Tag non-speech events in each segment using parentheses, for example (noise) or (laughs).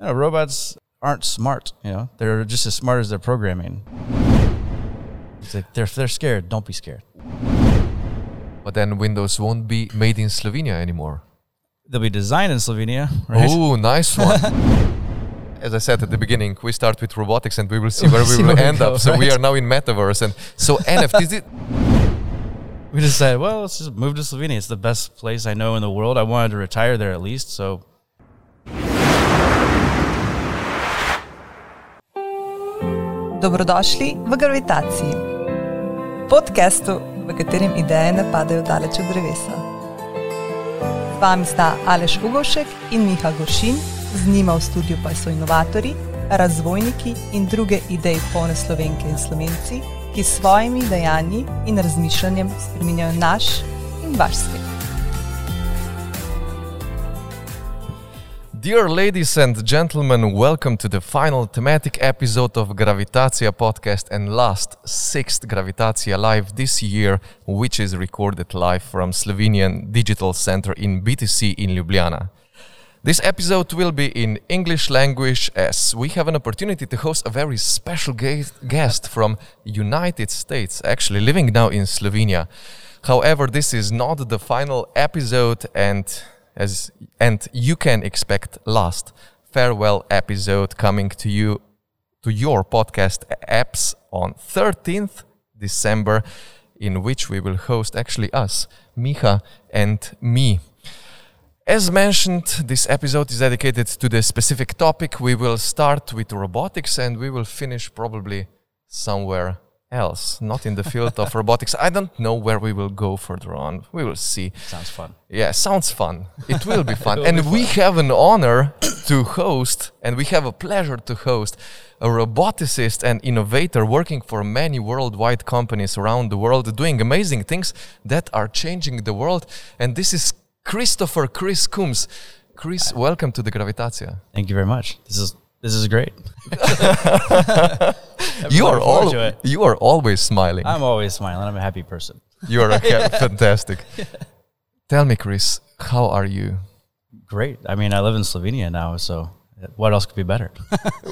you know, robots aren't smart. You know, they're just as smart as their programming. It's like they're they're scared. Don't be scared. But then Windows won't be made in Slovenia anymore. They'll be designed in Slovenia, right? Oh, nice one. (laughs) As I said at the beginning, we start with robotics and we will see where (laughs) we See will where we end go, up. So we are now in metaverse and so (laughs) NFTs. It, We decided, well, let's just move to Slovenia. It's the best place I know in the world. I wanted to retire there at least, so Dobrodošli v Gravitaciji, podkastu, v katerem ideje ne padajo daleč od drevesa. Z vami sta Aleš Ugošek in Miha Goršin, z njima v studiu pa so inovatori, razvojniki in druge ideje polne slovenke in slovenci, ki s svojimi dejanji in razmišljanjem spreminjajo naš in vaš svet. Dear ladies and gentlemen, welcome to the final thematic episode of Gravitacija podcast and last sixth Gravitacija live this year, which is recorded live from Slovenian Digital Center in BTC in Ljubljana. This episode will be in English language as we have an opportunity to host a very special guest from United States, actually living now in Slovenia. However, this is not the final episode and as and you can expect last farewell episode coming to you to your podcast apps on 13th December in which we will host actually us Miha and me as mentioned, this episode is dedicated to the specific topic. We will start with robotics and we will finish probably somewhere else, not in the field of robotics. I don't know where we will go further on. We will see. sounds fun. Yeah, sounds fun. It will be (laughs) fun. will and be we have an honor to host, and we have a pleasure to host a roboticist and innovator working for many worldwide companies around the world, doing amazing things that are changing the world. And this is Christopher Chris Coombs. Chris, welcome to the Gravitacija. Thank you very much. This is this is great. (laughs) You are all you are always smiling. I'm always smiling. I'm a happy person. (laughs) you are a (laughs) fantastic. Tell me, Chris, how are you? Great. I mean, I live in Slovenia now, so what else could be better? (laughs)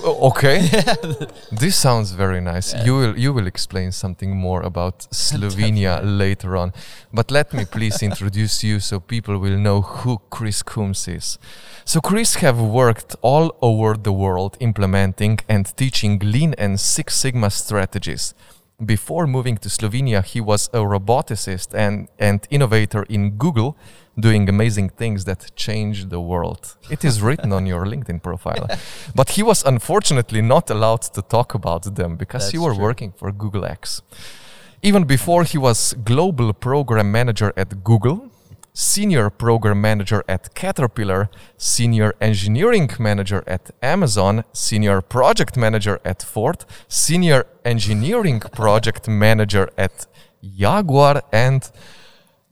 Okay. (laughs) this sounds very nice. You will you will explain something more about (laughs) Slovenia later on. But let me please introduce you so people will know who Chris Coombs is. So Chris have worked all over the world implementing and teaching lean and Six Sigma strategies. Before moving to Slovenia, he was a roboticist and, and innovator in Google, doing amazing things that change the world. It is written on your LinkedIn profile. (laughs) But he was unfortunately not allowed to talk about them because you That's were true. working for Google X. Even before he was global program manager at Google, senior program manager at Caterpillar, senior engineering manager at Amazon, senior project manager at Ford, senior engineering project manager at Jaguar, and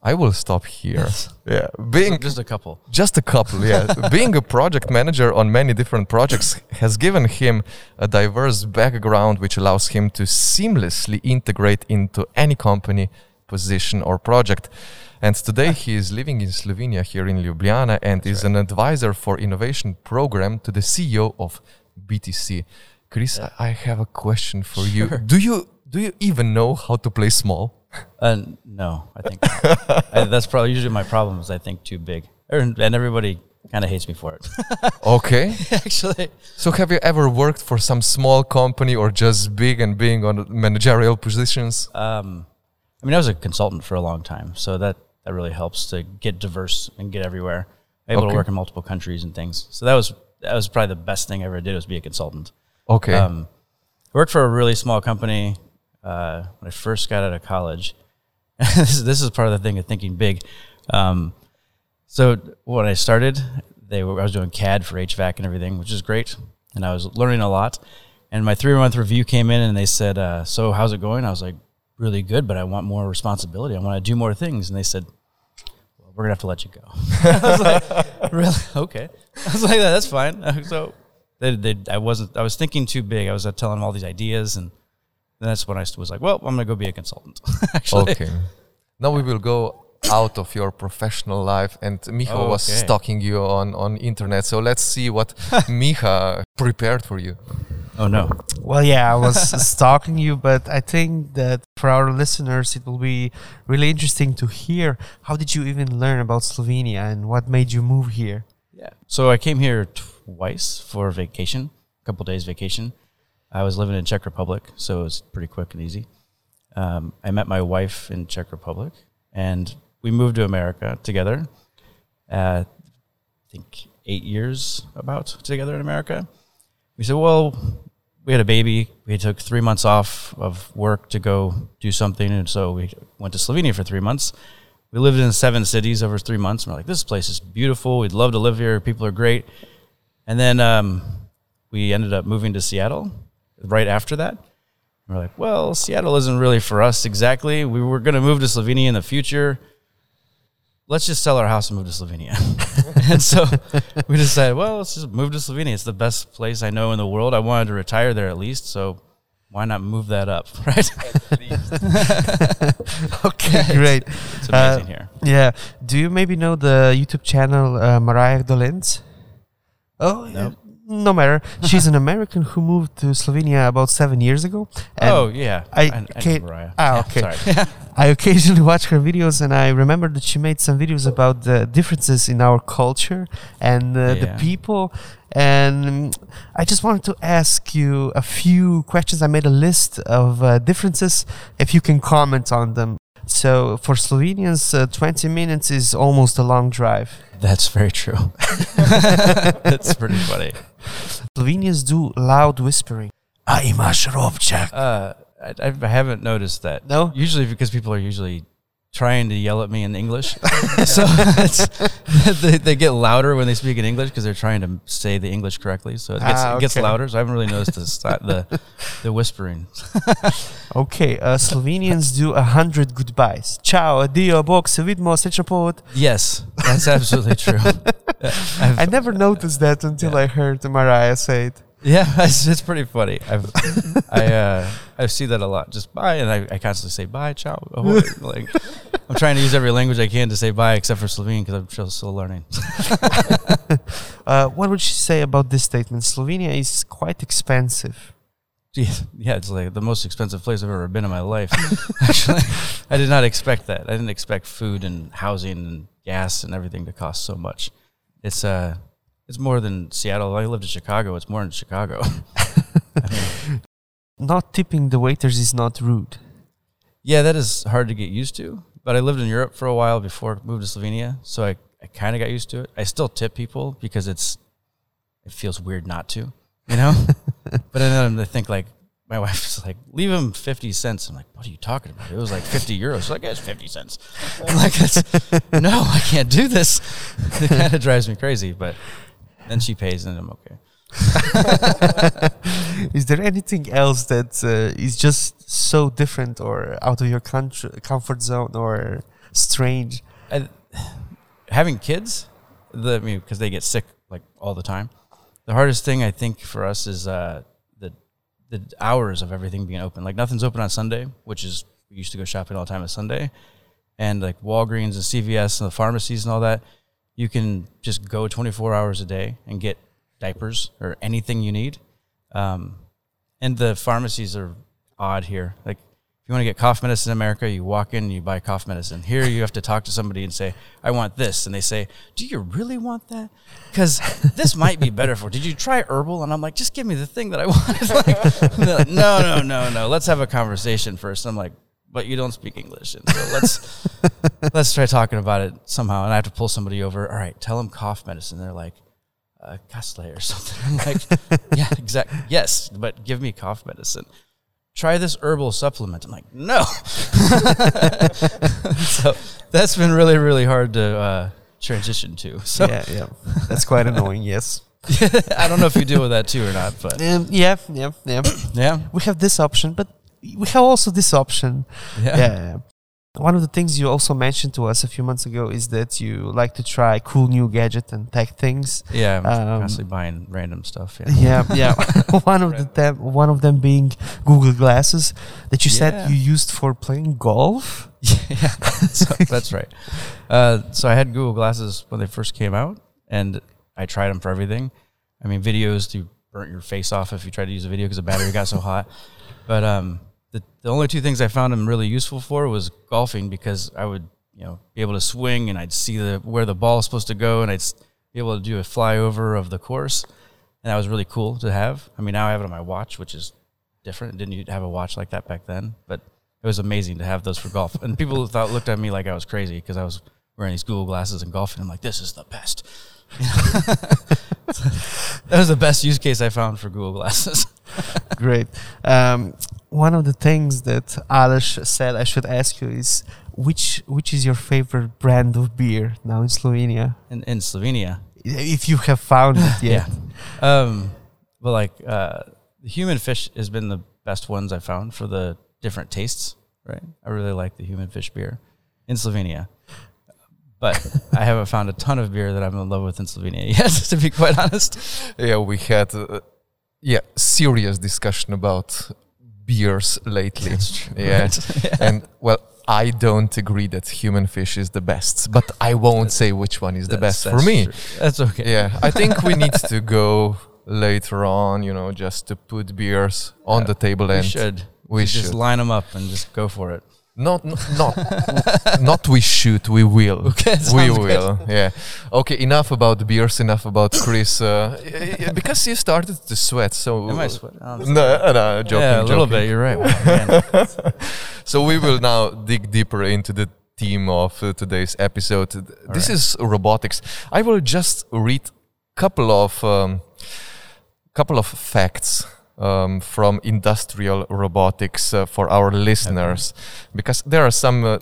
I will stop here. yeah, being Just a couple. just a couple, yeah. (laughs) Being a project manager on many different projects has given him a diverse background which allows him to seamlessly integrate into any company, position, or project. And today he is living in Slovenia here in Ljubljana and is an advisor for innovation program to the CEO of BTC. Chris, I I have a question for you. Do you do you even know how to play small? Uh, no, I think. I, that's probably usually my problem is I think too big, Er, and everybody kind of hates me for it. (laughs) Okay. (laughs) Actually, So have you ever worked for some small company or just big and being on managerial positions? um, I mean, I was a consultant for a long time, so that that really helps to get diverse and get everywhere. Able Okay. to work in multiple countries and things. So that was that was probably the best thing I ever did was be a consultant. Okay. Um, worked for a really small company uh, when I first got out of college. (laughs) this, is, part of the thing of thinking big. Um, so when I started, they were, I was doing CAD for HVAC and everything, which is great, and I was learning a lot. And my three month review came in, and they said, uh, "So how's it going?" I was like, "Really good, but I want more responsibility. I want to do more things." And they said, "We're gonna have to let you go." (laughs) I was like, "Really? Okay." I was like, "That's fine." (laughs) So they, they, I wasn't. I was thinking too big. I was uh, telling them all these ideas, and then that's when I was like, "Well, I'm gonna go be a consultant." (laughs) Actually, okay. Now we will go out of your professional life, and Miha Oh, was stalking you on on internet. So let's see what (laughs) Miha prepared for you. Oh no. Well, yeah, I was (laughs) stalking you, but I think that for our listeners, it will be really interesting to hear how did you even learn about Slovenia and what made you move here? Yeah. So I came here twice for vacation, a couple days vacation. I was living in Czech Republic, so it was pretty quick and easy. Um, I met my wife in Czech Republic, and we moved to America together. Uh, I think eight years about together in America. We said, well, we had a baby. We took three months off of work to go do something, and so we went to Slovenia for three months. We lived in seven cities over three months. And we're like, this place is beautiful. We'd love to live here. People are great. And then um, we ended up moving to Seattle right after that. We're like, well, Seattle isn't really for us exactly. We were going to move to Slovenia in the future. Let's just sell our house and move to Slovenia. (laughs) and so (laughs) we decided, well, let's just move to Slovenia. It's the best place I know in the world. I wanted to retire there at least. So why not move that up, (laughs) right? Okay, great. It's amazing Uh, here. Yeah. Do you maybe know the YouTube channel uh, Mariah Dolens? Oh, No. No matter. (laughs) She's an American who moved to Slovenia about seven years ago. oh, yeah. I can't- Mariah. ah, okay. Sorry. (laughs) I occasionally watch her videos, and I remember that she made some videos about the differences in our culture and uh, the people. And I just wanted to ask you a few questions. I made a list of uh, differences, if you can comment on them. So, for Slovenians, uh, 20 minutes is almost a long drive. That's very true. (laughs) That's pretty funny. Slovenians do loud whispering. A imaš robčak. Uh, I, I haven't noticed that. No? Usually because people are usually trying to yell at me in English. (laughs) (laughs) so it's, (laughs) they, they get louder when they speak in English because they're trying to say the English correctly. So it gets, Ah, it gets louder. So I haven't really noticed the, the, the whispering. Okay, uh, Slovenians do a hundred goodbyes. Ciao, addio, bog se vidimo, srećna pot. Yes, that's absolutely true. I never noticed that until Yeah. I heard Mariah say it. Yeah, (laughs) it's, it's pretty funny. I've I uh, (laughs) I see that a lot. Just bye, and I, I constantly say bye, ciao. (laughs) ahoy. like I'm trying to use every language I can to say bye, except for Slovene because I'm still, still learning. Uh, what would you say about this statement? Slovenia is quite expensive. Jeez, yeah, it's like the most expensive place I've ever been in my life. Actually, I did not expect that. I didn't expect food and housing and gas and everything to cost so much. It's uh, it's more than Seattle. I lived in Chicago. It's more than Chicago. Mean, (laughs) (laughs) Not tipping the waiters is not rude. Yeah, that is hard to get used to. But I lived in Europe for a while before I moved to Slovenia, so I, I kind of got used to it. I still tip people because it's it feels weird not to, you know. (laughs) but then I think like my wife's like, leave him fifty cents. I'm like, what are you talking about? It was like fifty euros. She's like, it's fifty cents. I'm like, no, I can't do this. It kind of drives me crazy. But then she pays, and I'm okay. (laughs) Is there anything else that uh, is just so different or out of your country, comfort zone or strange? I, having kids, the I mean, because they get sick like all the time. The hardest thing I think for us is uh, the the hours of everything being open. Like nothing's open on Sunday, which is we used to go shopping all the time on Sunday, and like Walgreens and CVS and the pharmacies and all that. You can just go 24 hours a day and get diapers or anything you need. Um, and the pharmacies are odd here. Like if you want to get cough medicine in America, you walk in and you buy cough medicine. Here you have to talk to somebody and say, "I want this," and they say, "Do you really want that? Because this might be better for." Did you try herbal? And I'm like, "Just give me the thing that I want." (laughs) like, (laughs) like, no, no, no, no. Let's have a conversation first. I'm like, "But you don't speak English, and so let's (laughs) let's try talking about it somehow." And I have to pull somebody over. All right, tell them cough medicine. They're like. Uh, Castle or (laughs) something. I'm like, yeah, exactly. Yes, but give me cough medicine try this herbal supplement. I'm like, no. (laughs) so that's been really, really hard to uh, transition to. So Yeah, yeah. That's quite annoying, yes. I don't know if you deal with that too or not, but Um, yeah, yeah, yeah. yeah, we have this option, but we have also this option. yeah. Yeah. one of the things you also mentioned to us a few months ago is that you like to try cool new gadget and tech things. Yeah, I'm Um, constantly buying random stuff. Yeah. (laughs) Yeah, yeah. (laughs) (laughs) one of the them, one of them being Google Glasses that you Yeah. said you used for playing golf. yeah, so, that's right. Uh, so I had Google Glasses when they first came out, and I tried them for everything. I mean, videos to burnt your face off if you tried to use a video because the battery got so hot. But um, the the only two things I found them really useful for was golfing because I would you know be able to swing and I'd see the where the ball is supposed to go and I'd be able to do a flyover of the course, and that was really cool to have. I mean, now I have it on my watch, which is different. Didn't you have a watch like that back then? But it was amazing to have those for golf. And people (laughs) thought looked at me like I was crazy because I was wearing these Google glasses and golfing. I'm like, this is the best. (laughs) That was the best use case I found for Google glasses. (laughs) Great. Um, one of the things that Aleš said I should ask you is which which is your favorite brand of beer now in Slovenia, In, in Slovenia, if you have found it (laughs) yet. Um, but like uh, the human fish has been the best ones I found for the different tastes. Right, I really like the human fish beer in Slovenia. But I haven't found a ton of beer that I'm in love with in Slovenia (laughs) yet, to be quite honest. Yeah, we had uh, yeah serious discussion about beers lately. Yeah, Right. (laughs) and well, I don't agree that human fish is the best, but I won't say which one is the best for me. true. That's okay. Yeah, I think we need to (laughs) go later on. You know, just to put beers on Yeah, the table We and should. we should just should. line them up and just go for it. Not, not, not, not we should, we will. (laughs) Okay, we sounds good. will. Yeah. Okay. Enough about beers. Enough about Chris. Uh, y- y- because you started to sweat. So Am I sweating? No, no, joking. yeah, a little joking. bit. You're right. Man. (laughs) So we will now dig deeper into the theme of uh, today's episode. This right. is robotics. I will just read couple of um, couple of facts um, from industrial robotics uh, for our listeners because there are some uh,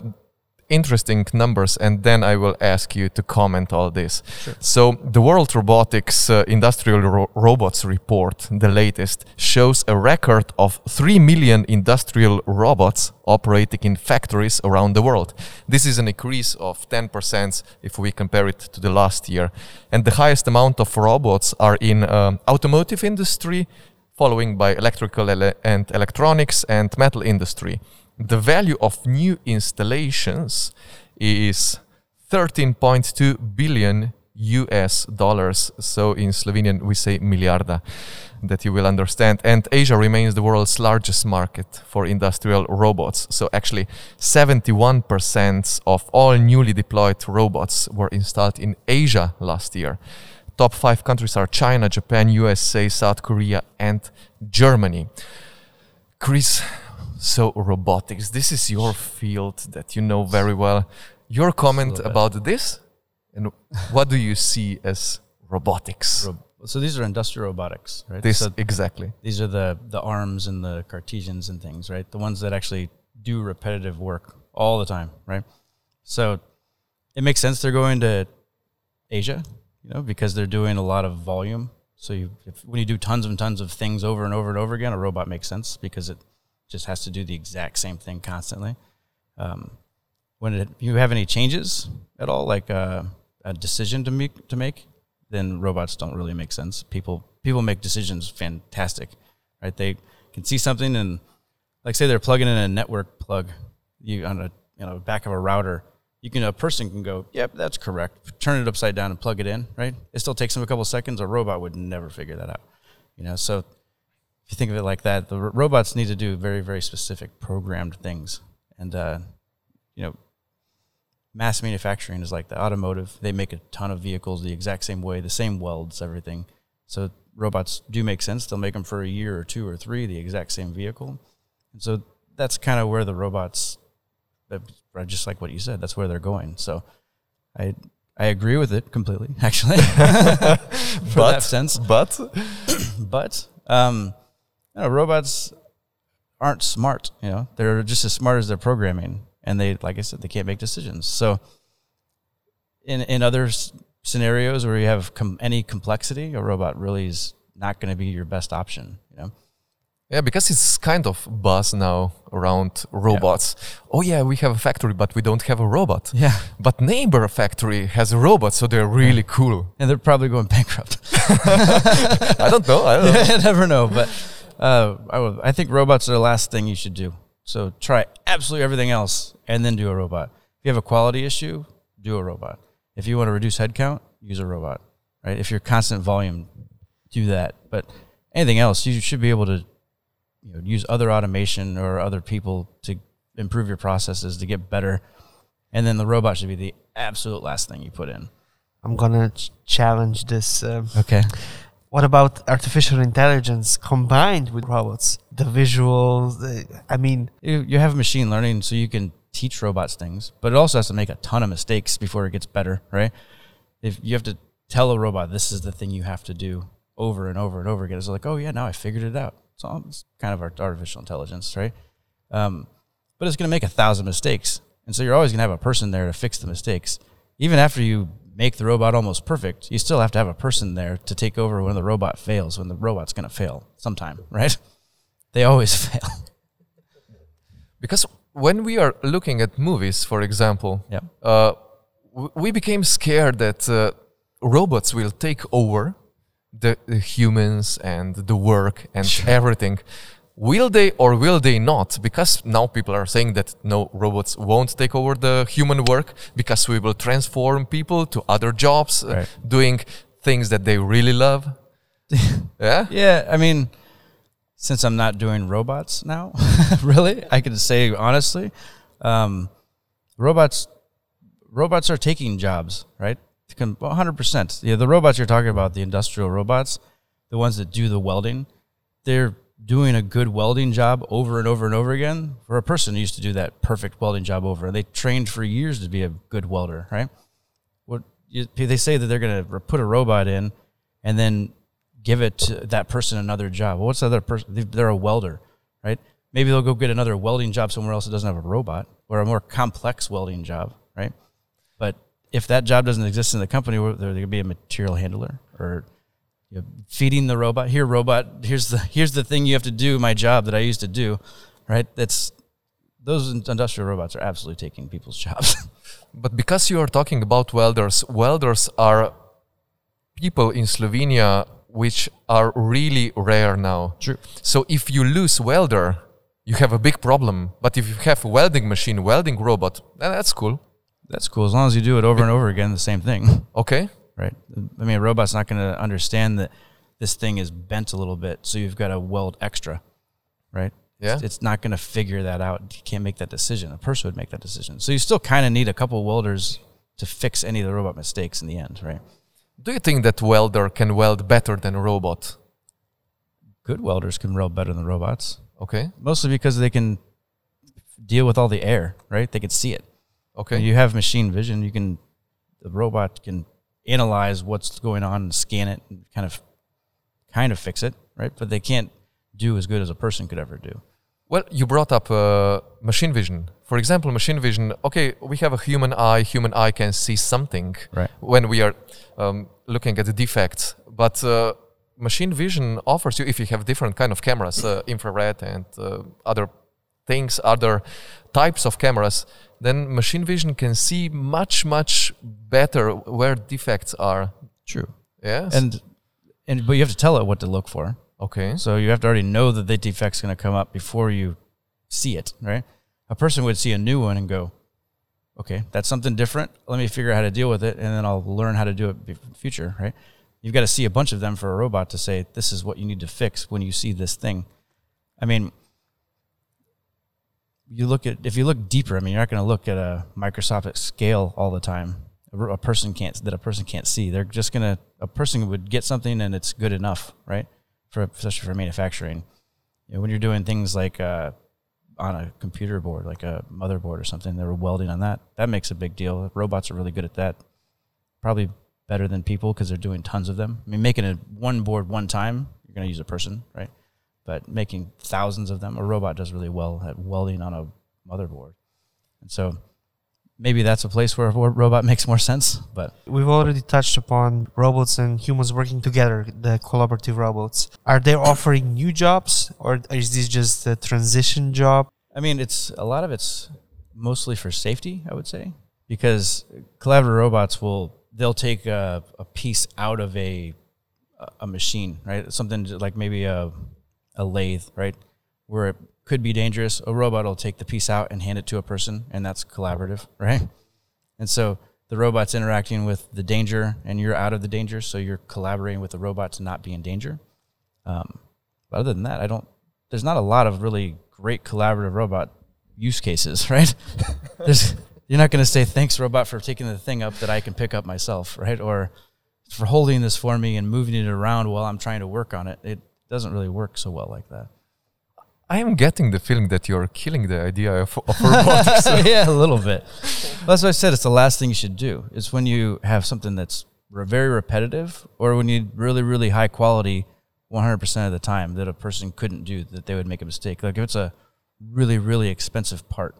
interesting numbers and then I will ask you to comment all this. So the World Robotics uh, Industrial Ro- Robots report, the latest, shows a record of 3 million industrial robots operating in factories around the world. This is an increase of 10% if we compare it to the last year. And the highest amount of robots are in um, automotive industry, following by electrical ele- and electronics and metal industry. The value of new installations is 13.2 billion US dollars. So in Slovenian we say miliarda, that you will understand. And Asia remains the world's largest market for industrial robots. So actually 71% of all newly deployed robots were installed in Asia last year. Top five countries are China, Japan, USA, South Korea, and Germany. Chris, so robotics, this is your field that you know very well. Your comment about this, and what do you see as robotics? Ro- so these are industrial robotics, right? this so exactly. these are the the arms and the Cartesians and things, right? The ones that actually do repetitive work all the time, right? So it makes sense they're going to Asia, you know, because they're doing a lot of volume. So you, if, when you do tons and tons of things over and over and over again, a robot makes sense because it just has to do the exact same thing constantly. Um, when it, you have any changes at all, like uh, a decision to make, to make, then robots don't really make sense. People people make decisions fantastic, right? They can see something and, like, say they're plugging in a network plug, you on a you know back of a router. You can a person can go, yep, that's correct. Turn it upside down and plug it in, right? It still takes them a couple seconds. A robot would never figure that out, you know. So if you think of it like that, the robots need to do very very specific programmed things, and uh, you know mass manufacturing is like the automotive. They make a ton of vehicles the exact same way, the same welds, everything. So robots do make sense. They'll make them for a year or two or three, the exact same vehicle. And so that's kind of where the robots, just like what you said, that's where they're going. So I I agree with it completely, (laughs) actually, (laughs) for But- that sense. But (clears throat) But um, you know, robots aren't smart. You know, they're just as smart as their programming, and they, like I said, they can't make decisions. So, in in other s- scenarios where you have com- any complexity, a robot really is not going to be your best option. You know, Yeah, because it's kind of buzz now around robots. Oh yeah, we have a factory, but we don't have a robot. Yeah. But neighbor factory has a robot, so they're really cool. And they're probably going bankrupt. (laughs) I don't know. I don't know. (laughs) I never know, but uh, I, would, I think robots are the last thing you should do. So try absolutely everything else and then do a robot. If you have a quality issue, do a robot. If you want to reduce headcount, use a robot. Right? If you're constant volume, do that. But anything else, you should be able to you know, use other automation or other people to improve your processes to get better. And then the robot should be the absolute last thing you put in. I'm gonna ch- challenge this. Um, Okay. what about artificial intelligence combined with robots? The visuals. The, I mean, you, you have machine learning so you can teach robots things, but it also has to make a ton of mistakes before it gets better, right? If you have to tell a robot this is the thing you have to do over and over and over again, it's like, oh yeah, now I figured it out. So it's kind of our artificial intelligence, right? Um, but it's going to make a thousand mistakes, and so you're always going to have a person there to fix the mistakes. Even after you make the robot almost perfect, you still have to have a person there to take over when the robot fails. When the robot's going to fail sometime, (laughs) right? They always (laughs) fail. Because when we are looking at movies, for example, Yeah. uh, we became scared that uh, robots will take over the, the humans and the work and everything. Will they or will they not? Because now people are saying that no, robots won't take over the human work because we will transform people to other jobs, uh, doing things that they really love. (laughs) yeah? Yeah, I mean, since I'm not doing robots now, (laughs) really, I can say honestly, um, robots robots are taking jobs, right? 100%. Yeah, the robots you're talking about, the industrial robots, the ones that do the welding, they're doing a good welding job over and over and over again. For a person who used to do that perfect welding job over, and they trained for years to be a good welder, right? What you, they say that they're going to put a robot in and then give it to that person another job. Well, what's the other person? They- They're a welder, right? Maybe they'll go get another welding job somewhere else that doesn't have a robot or a more complex welding job, right? If that job doesn't exist in the company, they're going to be a material handler or you know, feeding the robot. Here, robot. Here's the here's the thing you have to do. My job that I used to do, right? That's those industrial robots are absolutely taking people's (laughs) jobs. But because you are talking about welders, welders are people in Slovenia which are really rare now. True. So if you lose welder, you have a big problem. But if you have a welding machine, welding robot, that's cool. That's cool as long as you do it over and over again, the same thing. (laughs) Okay. right? I mean, a robot's not going to understand that this thing is bent a little bit, so you've got to weld extra, right? Yeah. It's, it's not going to figure that out. You can't make that decision. A person would make that decision. So you still kind of need a couple welders to fix any of the robot mistakes in the end, right? Do you think that welder can weld better than a robot? Good welders can weld better than robots, Okay. mostly because they can deal with all the air, right? They can see it. Okay. You have machine vision. You can, the robot can analyze what's going on and scan it and kind of, kind of fix it, right? But they can't do as good as a person could ever do. Well, you brought up uh, machine vision. For example, machine vision. Okay, we have a human eye. Human eye can see something Right. when we are um, looking at the defects. But uh, machine vision offers you, if you have different kind of cameras, uh, infrared and uh, other things, other types of cameras, then machine vision can see much, much better where defects are. True. Yes. And, and, but you have to tell it what to look for. okay. So you have to already know that the defect's going to come up before you see it, right? A person would see a new one and go, okay, that's something different. Let me figure out how to deal with it, and then I'll learn how to do it in the future, right? You've got to see a bunch of them for a robot to say, this is what you need to fix when you see this thing. I mean, you look at, if you look deeper, I mean, you're not going to look at a microscopic scale all the time. A, person can't, that a person can't see. They're just going to, a person would get something and it's good enough, right? For, especially for manufacturing. You know, when you're doing things like, uh, on a computer board, like a motherboard or something, they were welding on that. That makes a big deal. Robots are really good at that. Probably better than people because they're doing tons of them. I mean, making a one board one time, you're going to use a person, right? But making thousands of them, a robot does really well at welding on a motherboard. And so maybe that's a place where a robot (laughs) makes more sense. But We've already touched upon robots and humans working together, the collaborative robots. Are they offering new jobs or is this just a transition job? I mean, it's a lot of it's mostly for safety, I would say, because collaborative robots will they'll take a, a piece out of a a machine, right? Something like maybe a a lathe, right, where it could be dangerous. A robot will take the piece out and hand it to a person, and that's collaborative, right? And so the robot's interacting with the danger, and you're out of the danger, so you're collaborating with the robot to not be in danger. Um, but other than that, I don't. There's not a lot of really great collaborative robot use cases, (laughs) right? (laughs) There's, you're not going to say thanks, robot, for taking the thing up that I can pick up myself, right? Or for holding this for me and moving it around while I'm trying to work on it. It doesn't really work so well like that. I am getting the feeling that you're killing the idea of, of (laughs) robotics. (laughs) yeah, a little bit. Well, that's what I said. It's the last thing you should do. It's when you have something that's re- very repetitive, or when you need really, really high quality, 100% of the time that a person couldn't do, that they would make a mistake. Like if it's a really, really expensive part,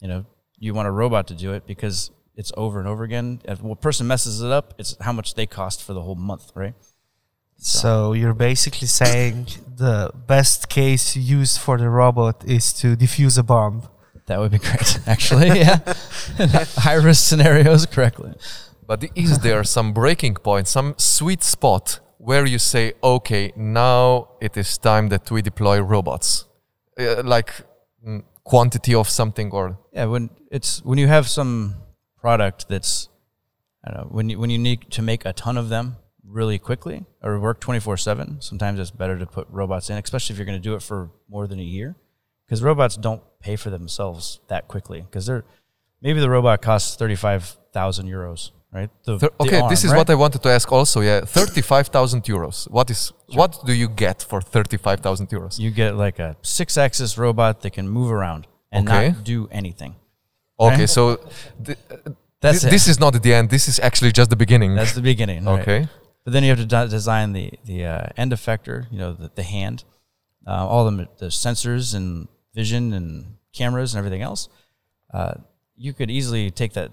you know, you want a robot to do it because it's over and over again. If a person messes it up, it's how much they cost for the whole month, right? So you're basically saying the best case used for the robot is to defuse a bomb. That would be great, (laughs) actually. Yeah, (laughs) high risk scenarios correctly. But is there some breaking point, some sweet spot where you say, okay, now it is time that we deploy robots? Uh, like mm, quantity of something or Yeah, when it's when you have some product that's I don't know when you when you need to make a ton of them really quickly or work twenty four seven. Sometimes it's better to put robots in, especially if you're going to do it for more than a year, because robots don't pay for themselves that quickly. Because they're maybe the robot costs thirty five thousand euros, right? The, Thir- okay, arm, this is right? what I wanted to ask also. Yeah, 35,000 euros. What is what do you get for 35,000 euros? you get like a six axis robot that can move around and Okay. not do anything. Okay, so th- That's it. this is not the end. This is actually just the beginning. That's the beginning. right? But then you have to de- design the the uh, end effector, you know, the, the hand, uh, all the, the sensors and vision and cameras and everything else. Uh, you could easily take that,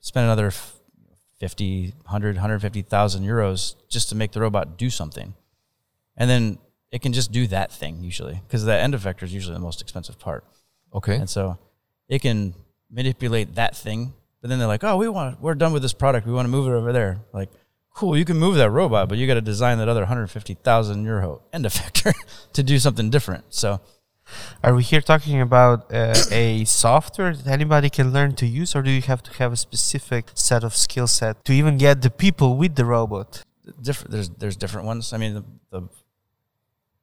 spend another f- 50, 100, 150,000 euros just to make the robot do something. And then it can just do that thing usually because the end effector is usually the most expensive part. Okay. And so it can manipulate that thing. But then they're like, oh, we want, we're done with this product. We want to move it over there. Like, cool, you can move that robot, but you got to design that other 150,000 euro end effector (laughs) to do something different. So Are we here talking about uh, a software that anybody can learn to use, or do you have to have a specific set of skill set to even get the people with the robot? different, there's, there's different ones. I mean, the, the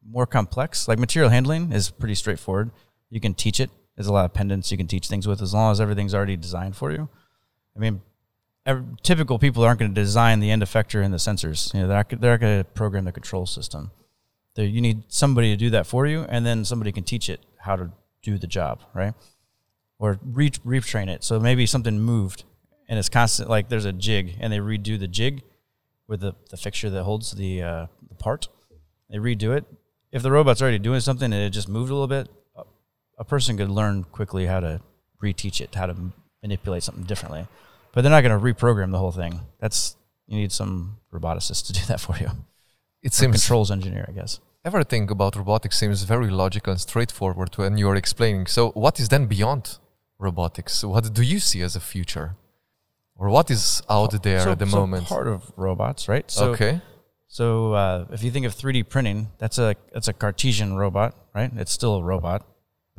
more complex, like material handling is pretty straightforward. You can teach it. There's a lot of pendants you can teach things with as long as everything's already designed for you. I mean, typical people aren't going to design the end effector and the sensors. You know, they're not, they're not going to program the control system. There, you need somebody to do that for you, and then somebody can teach it how to do the job, right? Or re- retrain it. So maybe something moved, and it's constant. Like there's a jig, and they redo the jig with the, the fixture that holds the uh, the part. They redo it. If the robot's already doing something and it just moved a little bit, a person could learn quickly how to reteach it, how to manipulate something differently. But they're not going to reprogram the whole thing. That's you need some roboticist to do that for you. It Or seems controls engineer, I guess. everything about robotics seems very logical and straightforward when you're explaining. So, what is then beyond robotics? What do you see as a future? Or what is out there so, at the so moment? part of robots, right? So, okay. So uh, if you think of 3D printing, that's a that's a Cartesian robot, right? It's still a robot,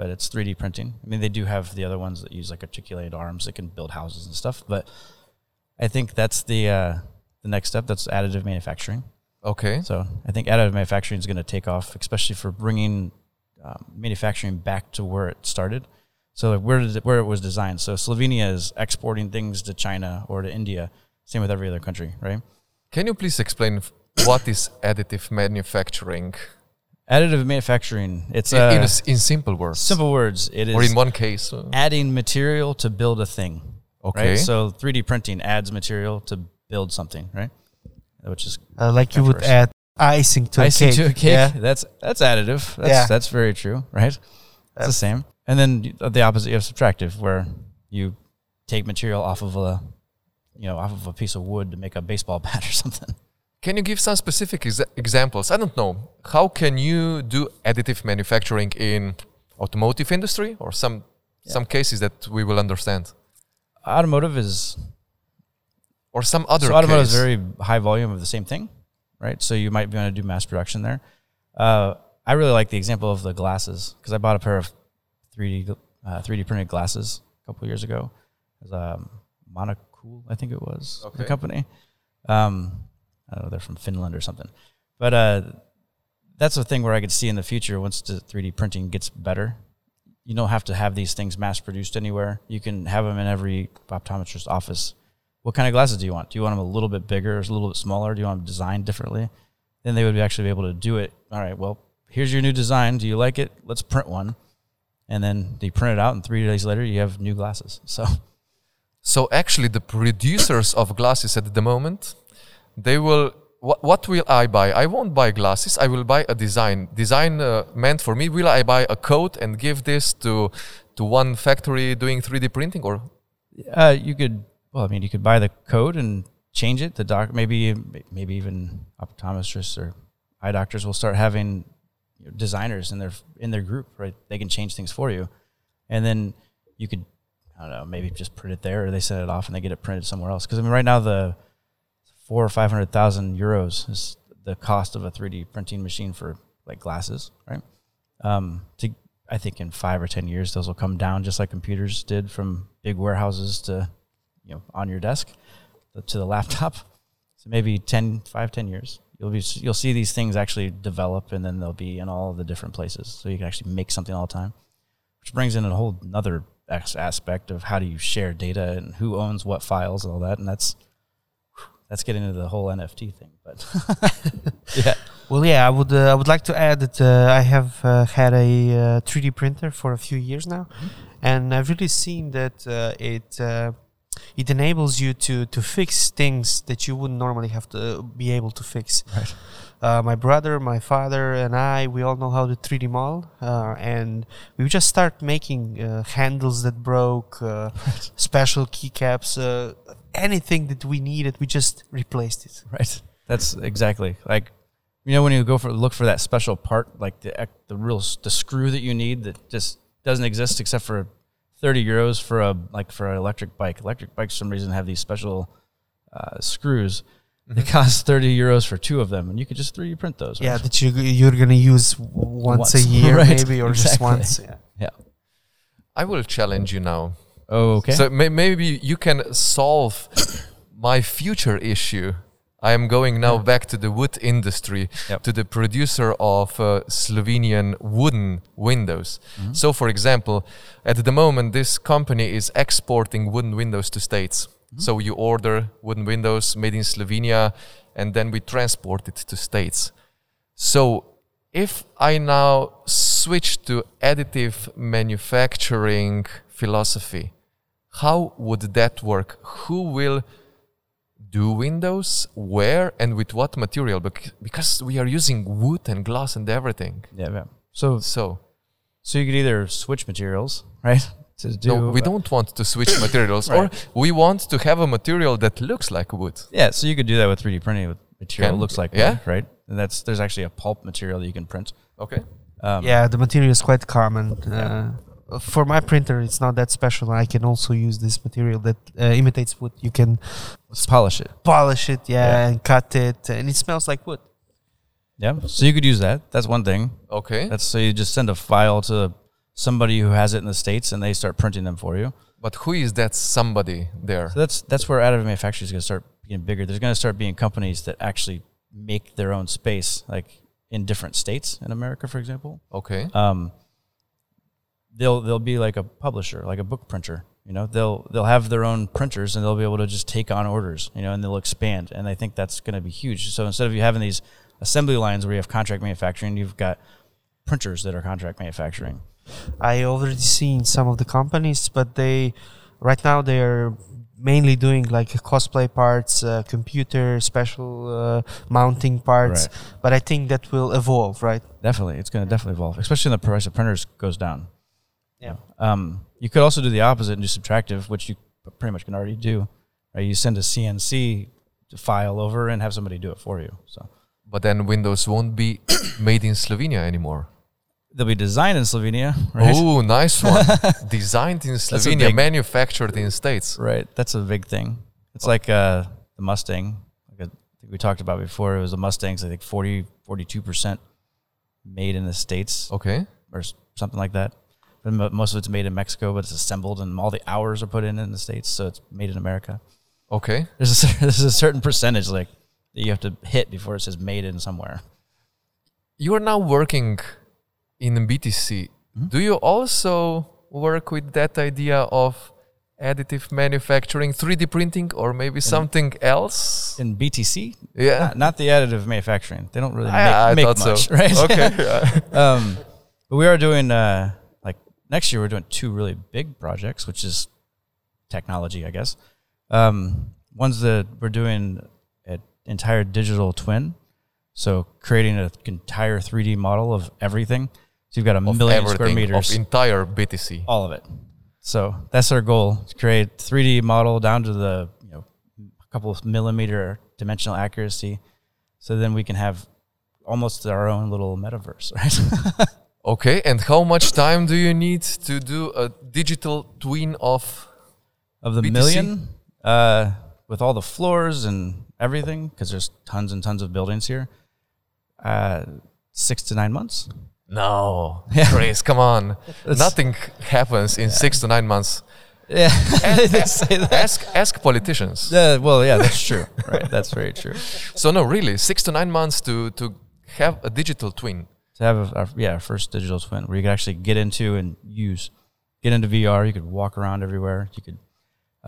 but it's 3D printing. I mean, they do have the other ones that use like articulated arms that can build houses and stuff, but I think that's the uh, the next step. That's additive manufacturing. Okay. So I think additive manufacturing is going to take off, especially for bringing um, manufacturing back to where it started. So like where did it, where it was designed. So Slovenia is exporting things to China or to India. Same with every other country, right? Can you please explain what is additive manufacturing Additive manufacturing. It's in, in, a uh, in simple words? simple words. It is Or in one case? uh, adding material to build a thing. okay. Right. So 3D printing adds material to build something, right? Which is Uh, like you would add icing to icing a cake. to a cake. Yeah. That's that's additive. That's Yeah. that's very true, right? It's the same. And then the opposite, you have subtractive, where you take material off of a, you know, off of a piece of wood to make a baseball bat (laughs) or something. Can you give some specific exa- examples? I don't know. How can you do additive manufacturing in automotive industry or some some cases that we will understand Automotive is or some other so automotive is very high volume of the same thing, right? So you might be want to do mass production there. Uh, I really like the example of the glasses because I bought a pair of 3D uh, 3D printed glasses a couple years ago. It was um, Monoqool, I think it was Okay. the company. Um, Know, they're from Finland or something. But uh, that's a thing where I could see in the future once the 3D printing gets better. You don't have to have these things mass produced anywhere. You can have them in every optometrist office. What kind of glasses do you want? Do you want them a little bit bigger or a little bit smaller? Do you want them designed differently? Then they would actually be able to do it. All right, well, here's your new design. Do you like it? Let's print one. And then they print it out, and three days later, you have new glasses. So So actually, the producers of glasses at the moment, they will. What, what will I buy? I won't buy glasses. I will buy a design. Design uh, meant for me. Will I buy a coat and give this to to one factory doing 3D printing, or Uh, you could, well, I mean, you could buy the coat and change it. The doc, maybe, maybe even optometrists or eye doctors will start having designers in their in their group, right? They can change things for you, and then you could, I don't know, maybe just print it there, or they send it off and they get it printed somewhere else. Because I mean, right now the four or five hundred thousand euros is the cost of a three D printing machine for like glasses, right? Um, to I think in five or ten years those will come down just like computers did from big warehouses to you know on your desk to the laptop. So maybe 10, 5, 10 years you'll be you'll see these things actually develop and then they'll be in all the different places. So you can actually make something all the time, which brings in a whole another aspect of how do you share data and who owns what files and all that, and that's that's getting into the whole NFT thing. But (laughs) (laughs) yeah, Well, yeah, I would uh, I would like to add that uh, I have uh, had a uh, 3D printer for a few years now, and I've really seen that uh, it uh, it enables you to to fix things that you wouldn't normally have to be able to fix. Right. Uh, my brother, my father, and I, we all know how to 3D model, uh, and we just start making uh, handles that broke, uh, (laughs) special keycaps, uh, anything that we needed, we just replaced it. Right. That's exactly like you know when you go for look for that special part, like the the real the screw that you need that just doesn't exist except for thirty euros for a like for an electric bike. Electric bikes, for some reason, have these special uh, screws. (laughs) They cost thirty euros for two of them, and you could just three D print those. Yeah, right? that you you're gonna use w- once, a (laughs) year, right, maybe, or just once. Yeah. (laughs) yeah. I will challenge you now. Oh, okay. So may- maybe you can solve my future issue. I am going now back to the wood industry, Yep. to the producer of uh, Slovenian wooden windows. So, for example, at the moment, this company is exporting wooden windows to States. Mm-hmm. So you order wooden windows made in Slovenia, and then we transport it to States. So if I now switch to additive manufacturing philosophy, how would that work? Who will do windows? Where and with what material? Because we are using wood and glass and everything. yeah, yeah. So So so you could either switch materials, right? To do no, we don't want to switch materials, or we want to have a material that looks like wood. Yeah, so you could do that with 3D printing with material Can- that looks like yeah? wood, right? And that's there's actually a pulp material that you can print. Okay. Um, yeah, the material is quite common. Yeah. Uh, for my printer, it's not that special. I can also use this material that uh, imitates wood. You can let's polish it. polish it, yeah, Yeah. and cut it, and it smells like wood. Yeah, so you could use that. That's one thing. Okay. That's so you just send a file to somebody who has it in the states, and they start printing them for you. but who is that somebody there? So that's that's where additive manufacturing is going to start getting bigger. There's going to start being companies that actually make their own space, like in different states in America, for example. Okay. um, they'll they'll be like a publisher, like a book printer. You know, they'll they'll have their own printers and they'll be able to just take on orders. You know, and they'll expand. And I think that's going to be huge. So instead of you having these assembly lines where you have contract manufacturing, you've got printers that are contract manufacturing. I already seen some of the companies, but they right now they are mainly doing like cosplay parts, uh, computer special uh, mounting parts. Right. But I think that will evolve, right? Definitely, it's going to definitely evolve, especially when the price of printers goes down. Yeah. Um, you could also do the opposite and do subtractive, which you pretty much can already do. Right? You send a CNC file over and have somebody do it for you. So But then Windows won't be (coughs) made in Slovenia anymore. They'll be designed in Slovenia, right? Oh, nice (laughs) one. Designed in Slovenia, big- manufactured in States. Right. That's a big thing. It's like uh, the Mustang. Like I think we talked about before. It was the Mustangs. I think 40, 42 percent made in the states Okay. or something like that. But mo- most of it's made in Mexico, but it's assembled and all the hours are put in in the states, so it's made in America. Okay. There's a, (laughs) there's a certain percentage like that you have to hit before it says made in somewhere. You are now working in BTC. Mm-hmm. Do you also work with that idea of additive manufacturing, 3D printing, or maybe something else? In BTC, Yeah. not, not the additive manufacturing. They don't really make, I, I make much, so. (laughs) right? Okay. (laughs) um, but we are doing uh, like next year. We're doing two really big projects, which is technology, I guess. Um, one's that we're doing an entire digital twin, so creating an entire 3D model of everything. So you've got a million square meters, of entire BTC. all of it. So that's our goal: to create 3D model down to the you know a couple of millimeter dimensional accuracy, so then we can have almost our own little metaverse, (laughs) right? Okay, and how much time do you need to do a digital twin of? of the BTC? million uh, with all the floors and everything because there's tons and tons of buildings here uh, six to nine months No. (laughs) Grace, come on. Nothing happens in six to nine months. yeah (laughs) that. Ask ask politicians. Yeah, well yeah that's true right that's very true So no, really, six to nine months to to have a digital twin. to have a, our, yeah our first digital twin where you could actually get into and use get into VR you could walk around everywhere you could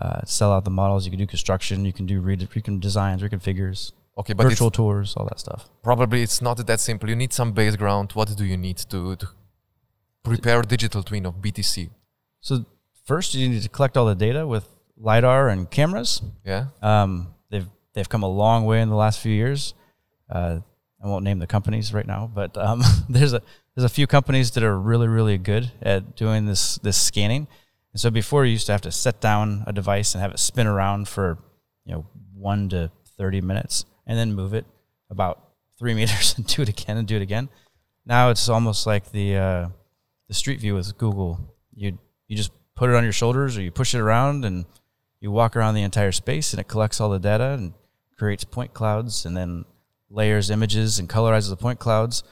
uh, sell out the models you could do construction you can do read you can designs reconfigures Okay, but virtual tours all that stuff probably it's not that simple. You need some base ground. What do you need to, to prepare a digital twin of BTC? so first you need to collect all the data with lidar and cameras Yeah. Um, they've they've come a long way in the last few years. Uh, I won't name the companies right now, but um, (laughs) there's a there's a few companies that are really really good at doing this this scanning. And so before you used to have to set down a device and have it spin around for you know one to thirty minutes and then move it about three (laughs) meters and do it again and do it again. Now it's almost like the uh, the street view with Google. You you just put it on your shoulders or you push it around and you walk around the entire space and it collects all the data and creates point clouds and then layers images and colorizes the point clouds.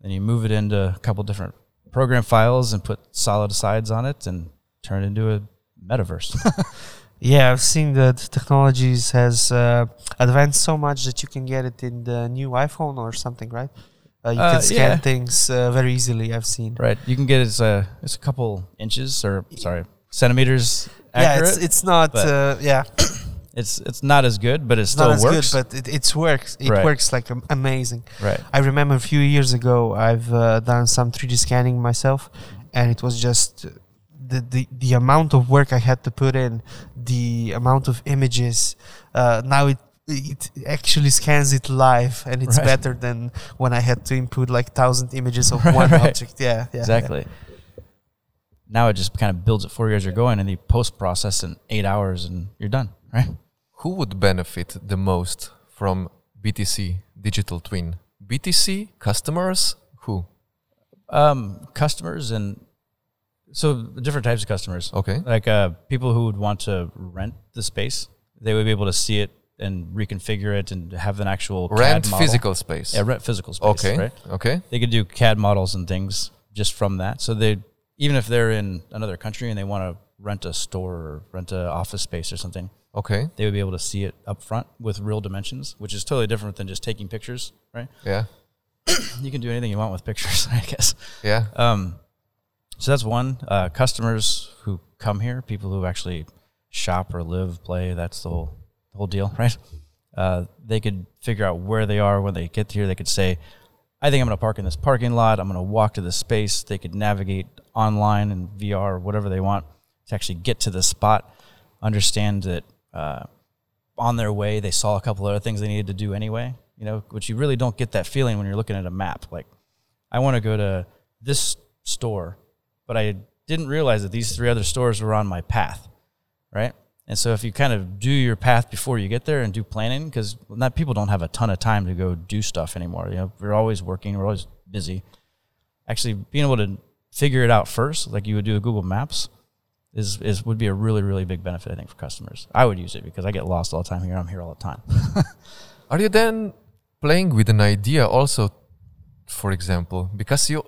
Then you move it into a couple different program files and put solid sides on it and turn it into a metaverse. (laughs) Yeah, I've seen that technologies has uh, advanced so much that you can get it in the new iPhone or something, right? Uh, you Uh, can scan yeah. things uh, very easily. I've seen. right. You can get it's a it's a couple inches or sorry centimeters Yeah, it's it's not. Uh, yeah, (coughs) it's it's not as good, but it still not as works. good, but it it's works. It Right. works like am- amazing. right. I remember a few years ago, I've uh, done some 3D scanning myself, and it was just the, the the amount of work I had to put in, the amount of images. Uh, now it it actually scans it live, and it's Right. better than when I had to input like thousand images of (laughs) one Right. object. Yeah, yeah, exactly. Now it just kind of builds it for you as you're going, and you post process in eight hours, and you're done. Right. Who would benefit the most from BTC digital twin? BTC customers? Who? Um, customers and so different types of customers. Okay. Like uh, people who would want to rent the space, they would be able to see it and reconfigure it and have an actual Rent CAD model. physical space. Yeah, rent physical space. okay. Right. Okay. They could do CAD models and things just from that. So they even if they're in another country and they want to rent a store or rent an office space or something, Okay. they would be able to see it up front with real dimensions, which is totally different than just taking pictures. Right. Yeah. (coughs) You can do anything you want with pictures, (laughs) I guess. Yeah. Um, so that's one. Uh, customers who come here, people who actually shop or live, play. That's the whole the whole deal, (laughs) right? Uh, they could figure out where they are when they get here. They could say, "I think I'm going to park in this parking lot. I'm going to walk to this space." They could navigate online and VR, or whatever they want, to actually get to the spot. Understand that uh, on their way they saw a couple other things they needed to do anyway. You know, which you really don't get that feeling when you're looking at a map. Like, I want to go to this store, but I didn't realize that these three other stores were on my path, right? And so if you kind of do your path before you get there and do planning, because not people don't have a ton of time to go do stuff anymore. You know, we're always working, we're always busy. Actually, being able to figure it out first, like you would do with Google Maps, is is would be a really really big benefit I think for customers. I would use it because I get lost all the time here. I'm here all the time. (laughs) Are you then playing with an idea also, for example, because you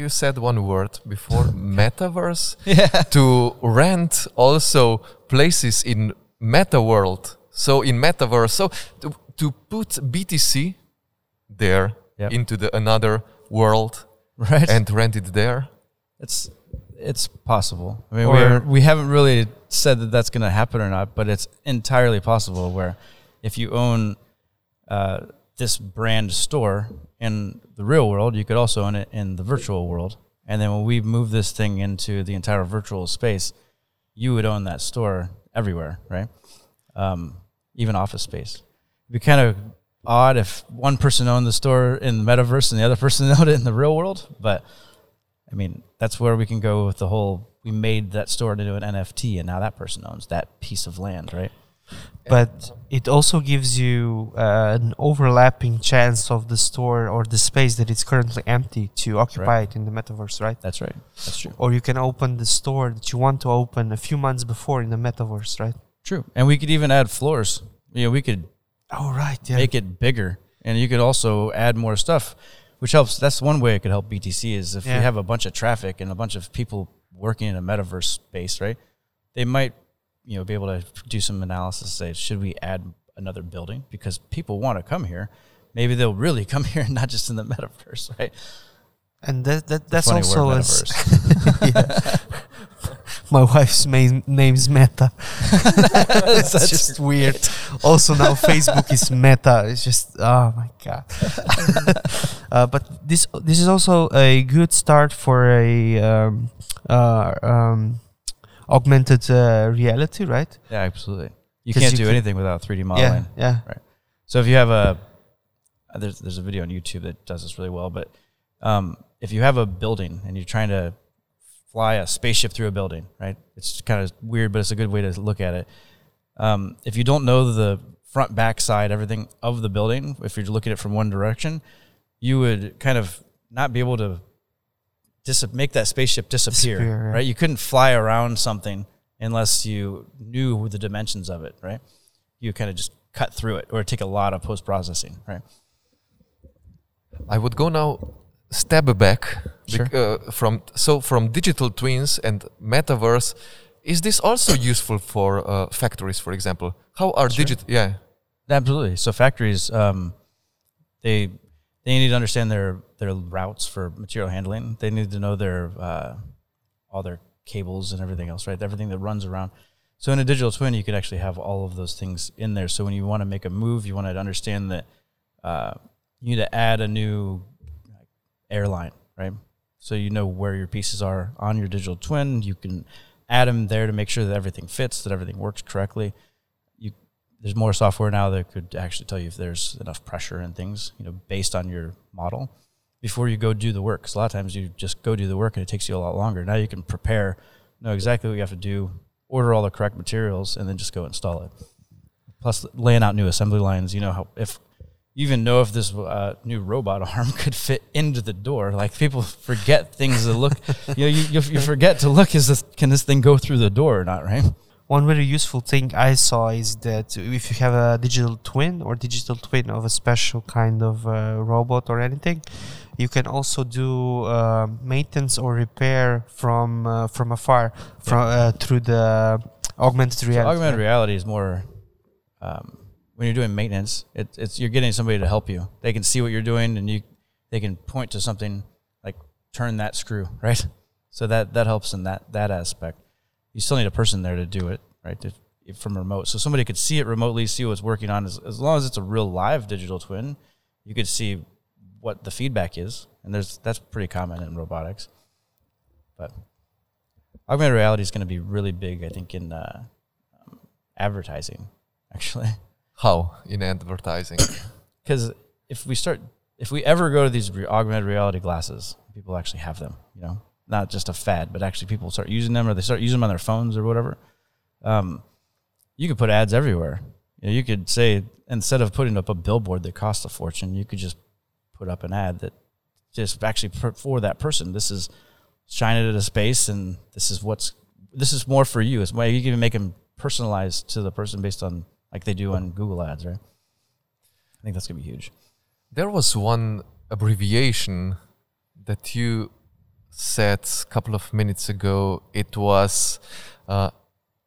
you said one word before (laughs) metaverse yeah. to rent also places in meta world. So in metaverse, so to, to put BTC there Yep. into the another world Right. and rent it there. It's it's possible. I mean, Or- we're, we haven't really said that that's going to happen or not, but it's entirely possible. Where if you own uh, this brand store in the real world, you could also own it in the virtual world. And then when we move this thing into the entire virtual space, you would own that store everywhere, right? Um, even office space. It'd be kind of odd if one person owned the store in the metaverse and the other (laughs) person owned it in the real world, but I mean, that's where we can go with the whole. We made that store into an NFT, and now that person owns that piece of land, right? But it also gives you uh, an overlapping chance of the store or the space that is currently empty to occupy it in the metaverse, right? That's right. That's true. Or you can open the store that you want to open a few months before in the metaverse, right? True. And we could even add floors. You know, we could Oh, right. Yeah. make it bigger, and you could also add more stuff, which helps. That's one way it could help BTC is if Yeah. you have a bunch of traffic and a bunch of people working in a metaverse space, right? They might, you know, be able to do some analysis. Say, should we add another building because people want to come here? Maybe they'll really come (laughs) here, and not just in the metaverse, right? and that, that that's also word, a s- metaverse. (laughs) My wife's main name's Meta. (laughs) it's That's just weird. Also now Facebook is Meta. It's just oh my god. uh, but this this is also a good start for a um, uh, um, augmented uh, reality, right? Yeah, absolutely. You can't you do can- anything without 3D modeling. Yeah, yeah. So if you have a uh, there's there's a video on YouTube that does this really well, but um, if you have a building and you're trying to fly a spaceship through a building, right? It's kind of weird, but it's a good way to look at it. Um, if you don't know the front, back, side, everything of the building, if you're looking at it from one direction, you would kind of not be able to dis- make that spaceship disappear, Disappear, yeah. right? You couldn't fly around something unless you knew the dimensions of it, right? You kind of just cut through it, or take a lot of post processing, right? I would go now step back Sure. bec- uh, from so from digital twins and metaverse. Is this also useful for uh, factories, for example? How are Sure. digit? Yeah, Absolutely. So factories, um, they they need to understand their their routes for material handling. They need to know their uh, all their cables and everything else, right? Everything that runs around. So in a digital twin, you could actually have all of those things in there. So when you want to make a move, you want to understand that uh, you need to add a new airline, right? So you know where your pieces are on your digital twin. You can add them there to make sure that everything fits, that everything works correctly. There's more software now that could actually tell you if there's enough pressure and things, you know, based on your model before you go do the work. Because a lot of times you just go do the work and it takes you a lot longer. Now you can prepare, know exactly what you have to do, order all the correct materials, and then just go install it. Plus, laying out new assembly lines, you know how if you even know if this uh, new robot (laughs) arm could fit into the door. Like people forget things to look. (laughs) you know, you, you, you forget to look. Is this can this thing go through the door or not? Right? One very useful thing I saw is that if you have a digital twin or digital twin of a special kind of uh, robot or anything, you can also do uh, maintenance or repair from uh, from afar from uh, through the augmented So reality. augmented reality is more um, when you're doing maintenance. It, it's you're getting somebody to help you. They can see what you're doing, and you they can point to something like turn that screw, (laughs) right? So that that helps in that that aspect. You still need a person there to do it, right? To, from remote, so somebody could see it remotely, see what's working on. As, as long as it's a real live digital twin, you could see what the feedback is, and there's that's pretty common in robotics. But augmented reality is going to be really big, I think, in uh, um, advertising, (laughs) actually. how in advertising? (coughs) Because if we start, if we ever go to these re- augmented reality glasses, people actually have them, you know, not just a fad, but actually people start using them or they start using them on their phones or whatever. Um, you could put ads everywhere. You, know, you could say instead of putting up a billboard that costs a fortune, you could just put up an ad that just actually for, that person. This is shine it at a space, and this is what's this is more for you. It's why you can make them personalized to the person based on like they do on Google Ads, right? I think that's gonna be huge. There was one abbreviation that you said a couple of minutes ago. It was uh,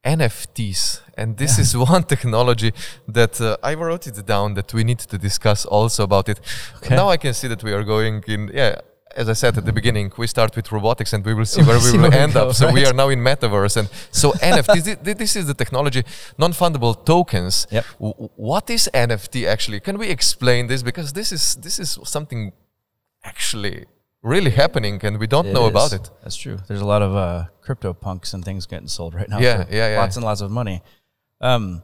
NFTs, and this is one (laughs) technology that uh, I wrote it down that we need to discuss also about it. Okay. Now I can see that we are going in. Yeah, as I said at the beginning, we start with robotics and we will see (laughs) where we See will where we end go, up. So we are now in metaverse, and so (laughs) NFTs. This is the technology, non-fungible tokens. Yep. W- what is NFT actually? Can we explain this because this is this is something actually really happening and we don't know about it. That's true. There's a lot of uh, crypto punks and things getting sold right now. Yeah, for yeah, yeah. Lots and lots of money. Um,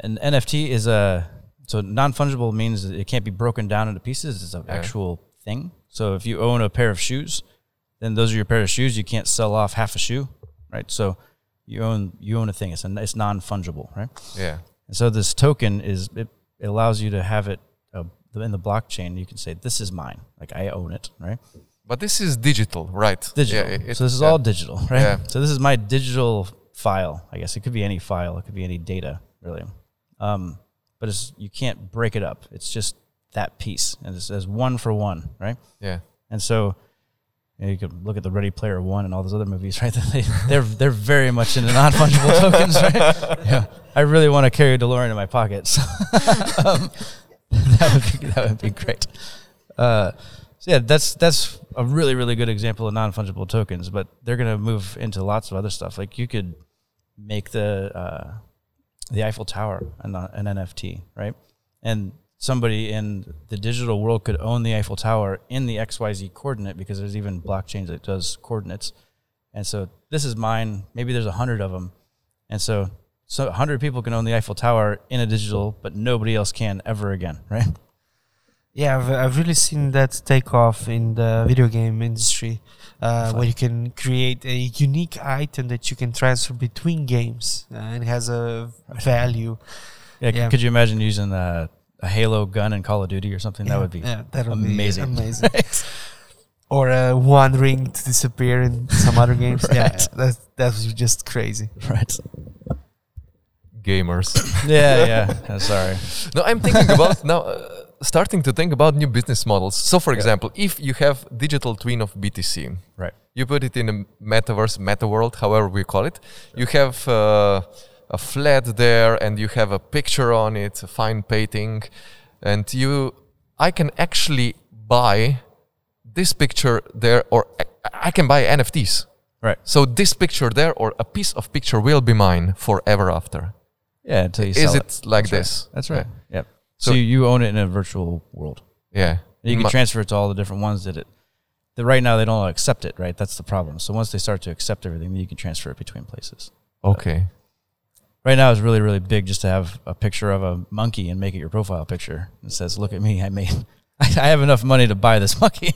an NFT is a so non fungible means it can't be broken down into pieces. It's an Yeah. actual thing. So if you own a pair of shoes, then those are your pair of shoes. You can't sell off half a shoe, right? So you own you own a thing. It's a, it's non fungible, right? Yeah. And so this token is it, it allows you to have it in the blockchain. You can say this is mine, like I own it, right? But this is digital, right? digital. Yeah, it- so this is yeah. all digital, right? Yeah. So this is my digital file. I guess it could be any file. It could be any data, really. Um, but it's you can't break it up. It's just that piece, and it's as one for one, right? Yeah. And so you, know, you could look at the Ready Player One and all those other movies, (laughs) right? They, they're they're very much into non fungible (laughs) tokens, right? (laughs) Yeah. I really want to carry DeLorean in my pocket, so um, (laughs) that would be that would be great. Uh, so yeah, that's that's a really really good example of non fungible tokens, but they're gonna move into lots of other stuff. Like you could make the uh, the Eiffel Tower an, an NFT, right? And somebody in the digital world could own the Eiffel Tower in the XYZ coordinate because there's even blockchains that does coordinates. And so this is mine. Maybe there's a hundred of them. And so, so a hundred people can own the Eiffel Tower in a digital, but nobody else can ever again, (laughs) right? Yeah, I've, I've really seen that take off in the video game industry, uh, where you can create a unique item that you can transfer between games uh, and has a value. Yeah. c- Yeah. Could you imagine using a, a Halo gun in Call of Duty or something? that would be yeah, that would amazing. Be amazing. (laughs) or uh, one ring to disappear in some other games. (laughs) Yeah, Right. that that was just crazy. right. Gamers. (laughs) Yeah, yeah. (laughs) I'm sorry. no, I'm thinking about (laughs) now, uh, starting to think about new business models. So, for example, if you have digital twin of BTC, Right. you put it in a metaverse, meta world, however we call it. You have uh, a flat there, and you have a picture on it, a fine painting, and you, I can actually buy this picture there, or I, I can buy NFTs. Right. So this picture there, or a piece of picture, will be mine forever after. Yeah. Until you Is sell it like That's right. this? That's right. Yep. So- So, you, you own it in a virtual world. Yeah. You can Ma- transfer it to all the different ones that it. That right now they don't accept it. Right. That's the problem. So once they start to accept everything, then you can transfer it between places. Okay. Right now, it's really really big just to have a picture of a monkey and make it your profile picture. It says, "Look at me, I made. (laughs) I have enough money to buy this (laughs) monkey."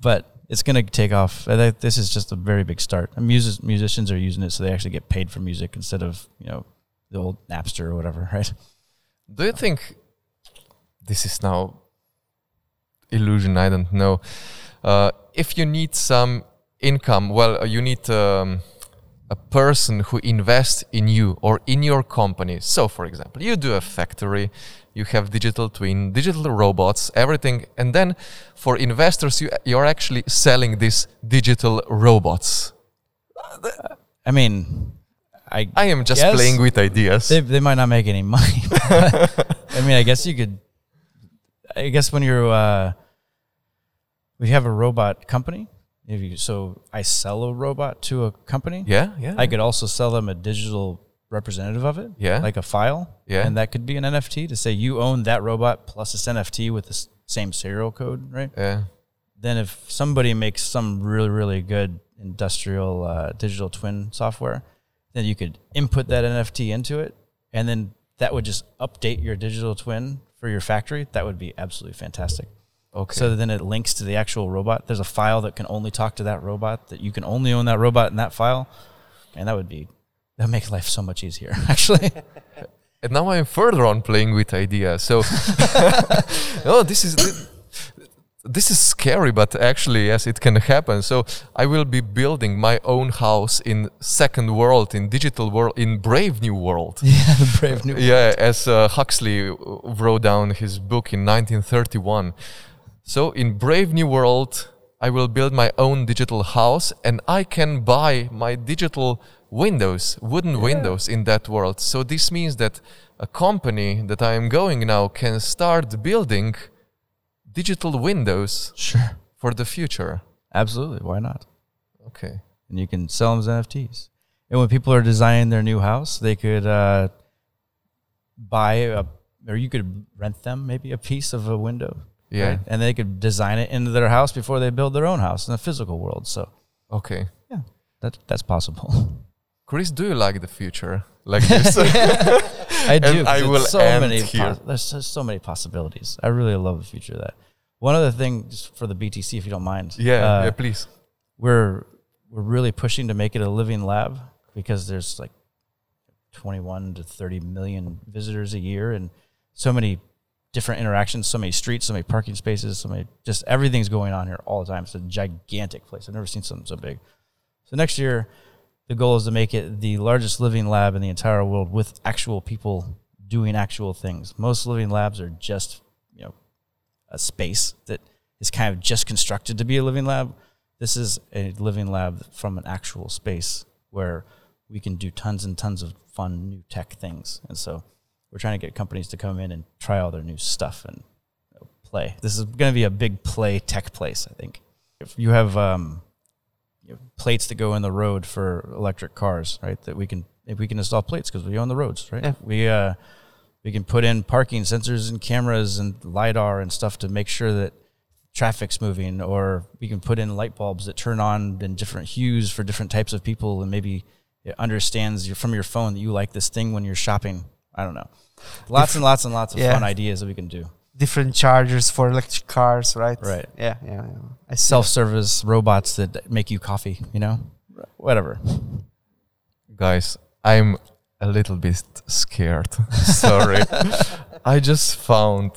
But it's going to take off. I think This is just a very big start. And music, musicians are using it, so they actually get paid for music instead of you know the old Napster or whatever. (laughs) Right. Do you think this is now illusion? I don't know. Uh, if you need some income, well, uh, you need um, a person who invests in you or in your company. So, for example, you do a factory, you have digital twin, digital robots, everything, and then for investors, you you're actually selling these digital robots. I mean, I I am just playing with ideas. they, they might not make any money. (laughs) I mean, I guess you could. I guess when you're, uh, we have a robot company. If you so, I sell a robot to a company. yeah, yeah. I could also sell them a digital representative of it. Yeah. like a file. Yeah. and that could be an NFT to say you own that robot plus this NFT with the same serial code, right? yeah. then if somebody makes some really really good industrial uh, digital twin software then you could input that nft into it and then that would just update your digital twin for your factory that would be absolutely fantastic Okay. so then it links to the actual robot there's a file that can only talk to that robot that you can only own that robot in that file and that would be that makes life so much easier. (laughs) Actually, And now I'm further on playing with ideas. So, (laughs) oh, this is this is scary, but actually, yes, it can happen. So, I will be building my own house in second world, in digital world, in brave new world. (laughs) yeah, brave new. Yeah, as uh, Huxley wrote down his book in 1931. So, in Brave New World, I will build my own digital house and I can buy my digital windows, wooden windows in that world. So, this means that a company that I am going now can start building digital windows Sure, for the future. absolutely. Why not? Okay. and you can sell them as NFTs. And when people are designing their new house, they could uh, buy a, or you could rent them maybe a piece of a window. Yeah. right? And they could design it into their house before they build their own house in the physical world. So Okay. yeah, that that's possible. Chris, do you like the future like this? (laughs) (laughs) I do. And I will so end many here. pos- there's so many possibilities. I really love the future of that. One other thing, just for the BTC, if you don't mind. yeah, uh, yeah, please. we're we're really pushing to make it a living lab because there's like 21 to 30 million visitors a year and so many different interactions so many streets so many parking spaces so many just everything's going on here all the time it's a gigantic place i've never seen something so big so next year the goal is to make it the largest living lab in the entire world with actual people doing actual things most living labs are just you know a space that is kind of just constructed to be a living lab this is a living lab from an actual space where we can do tons and tons of fun new tech things. And so we're trying to get companies to come in and try all their new stuff and you know, play. This is going to be a big play tech place, I think. If you have um, you know, plates that go in the road for electric cars, right? That we can if we can install plates because we own the roads, right? Yeah. We uh, we can put in parking sensors and cameras and lidar and stuff to make sure that traffic's moving, or we can put in light bulbs that turn on in different hues for different types of people, and maybe it understands your, from your phone that you like this thing when you're shopping. I don't know. Lots and lots and lots of Yeah. fun ideas that we can do. Different chargers for electric cars, right? Right. Yeah, yeah. yeah. I. Self-service robots that make you coffee. You know, whatever. Guys, I'm a little bit scared. (laughs) Sorry. I just found.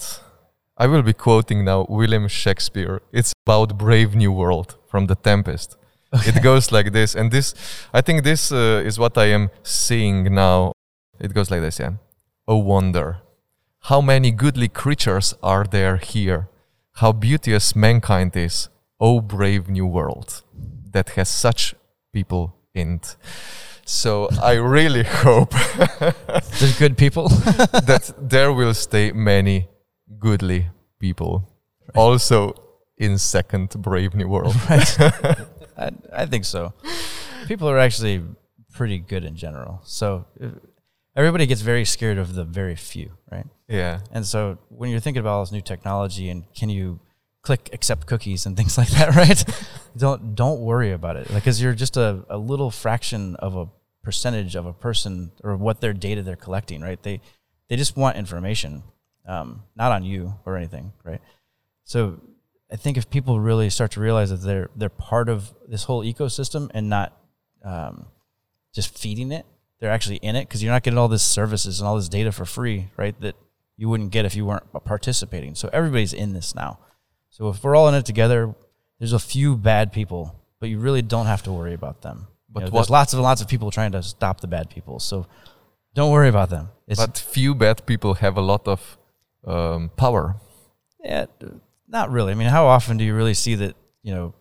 I will be quoting now William Shakespeare. It's about Brave New World from The Tempest. It goes like this, and this, I think this uh, is what I am seeing now. It goes like this, yeah. Oh wonder, how many goodly creatures are there here? How beauteous mankind is, oh brave new world, that has such people in it. So I really (laughs) hope (laughs) There's good people. (laughs) that there will stay many goodly people, also in second brave new world. I, I think so. People are actually pretty good in general. So everybody gets very scared of the very few, right? Yeah. And so when you're thinking about all this new technology and can you click accept cookies and (laughs) things like that, right? don't don't worry about it. Like cuz you're just a, a little fraction of a percentage of a person or what their data they're collecting, right? They they just want information. Um, not on you or anything, right? So I think if people really start to realize that they're they're part of this whole ecosystem and not um, just feeding it, they're actually in it because you're not getting all this services and all this data for free, right? That you wouldn't get if you weren't participating. So everybody's in this now. So if we're all in it together, there's a few bad people, but you really don't have to worry about them. But But what- there's lots and lots of people trying to stop the bad people. So don't worry about them. It's But few bad people have a lot of um, power. Yeah, not really. I mean, how often do you really see that, you know,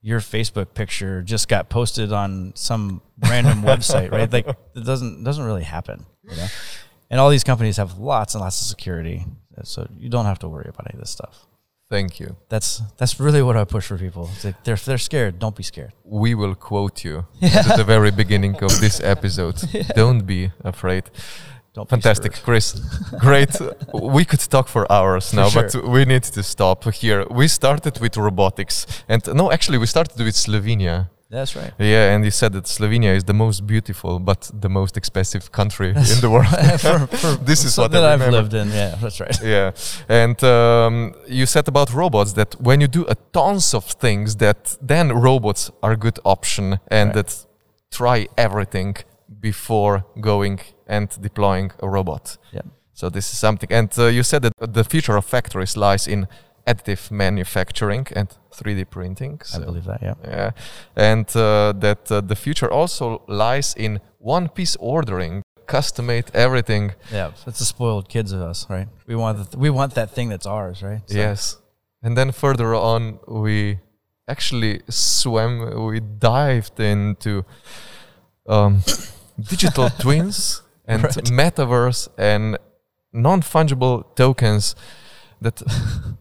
your Facebook picture just got posted on some random (laughs) website, right? Like it doesn't doesn't really happen, you know. And all these companies have lots and lots of security, so you don't have to worry about any of this stuff. Thank you. That's that's really what I push for people. It's like they're they're scared, don't be scared. We will quote you (laughs) at the very beginning of this episode. (laughs) Don't be afraid. Don't Fantastic. Chris. Great. (laughs) we could talk for hours now, sure. but we need to stop here. We started with robotics, and no, actually, we started with Slovenia. That's right. Yeah, and he said that Slovenia is the most beautiful but the most expensive country in the world. (laughs) for, for (laughs) This is what something I I've lived in. Yeah, that's right. (laughs) yeah, and um, you said about robots that when you do a tons of things, that then robots are a good option and Right. that try everything before going and deploying a robot. Yeah. So this is something. And uh, you said that the future of factories lies in additive manufacturing and 3D printing. I believe that. Yeah. yeah, and uh, that uh, the future also lies in one-piece ordering, custom-made everything. Yeah. That's the spoiled kids of us, right? We want the th- we want that thing that's ours, right? So- Yes. And then further on, we actually swam, we dived into um, (coughs) digital twins (laughs) and Right. metaverse and non fungible tokens that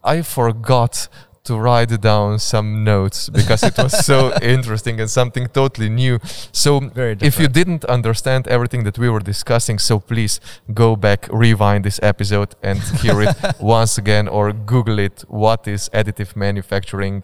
I forgot to write down some notes because it was so (laughs) interesting and something totally new. So, if you didn't understand everything that we were discussing, so please go back, rewind this episode, and hear it (laughs) once again, or Google it. What is additive manufacturing,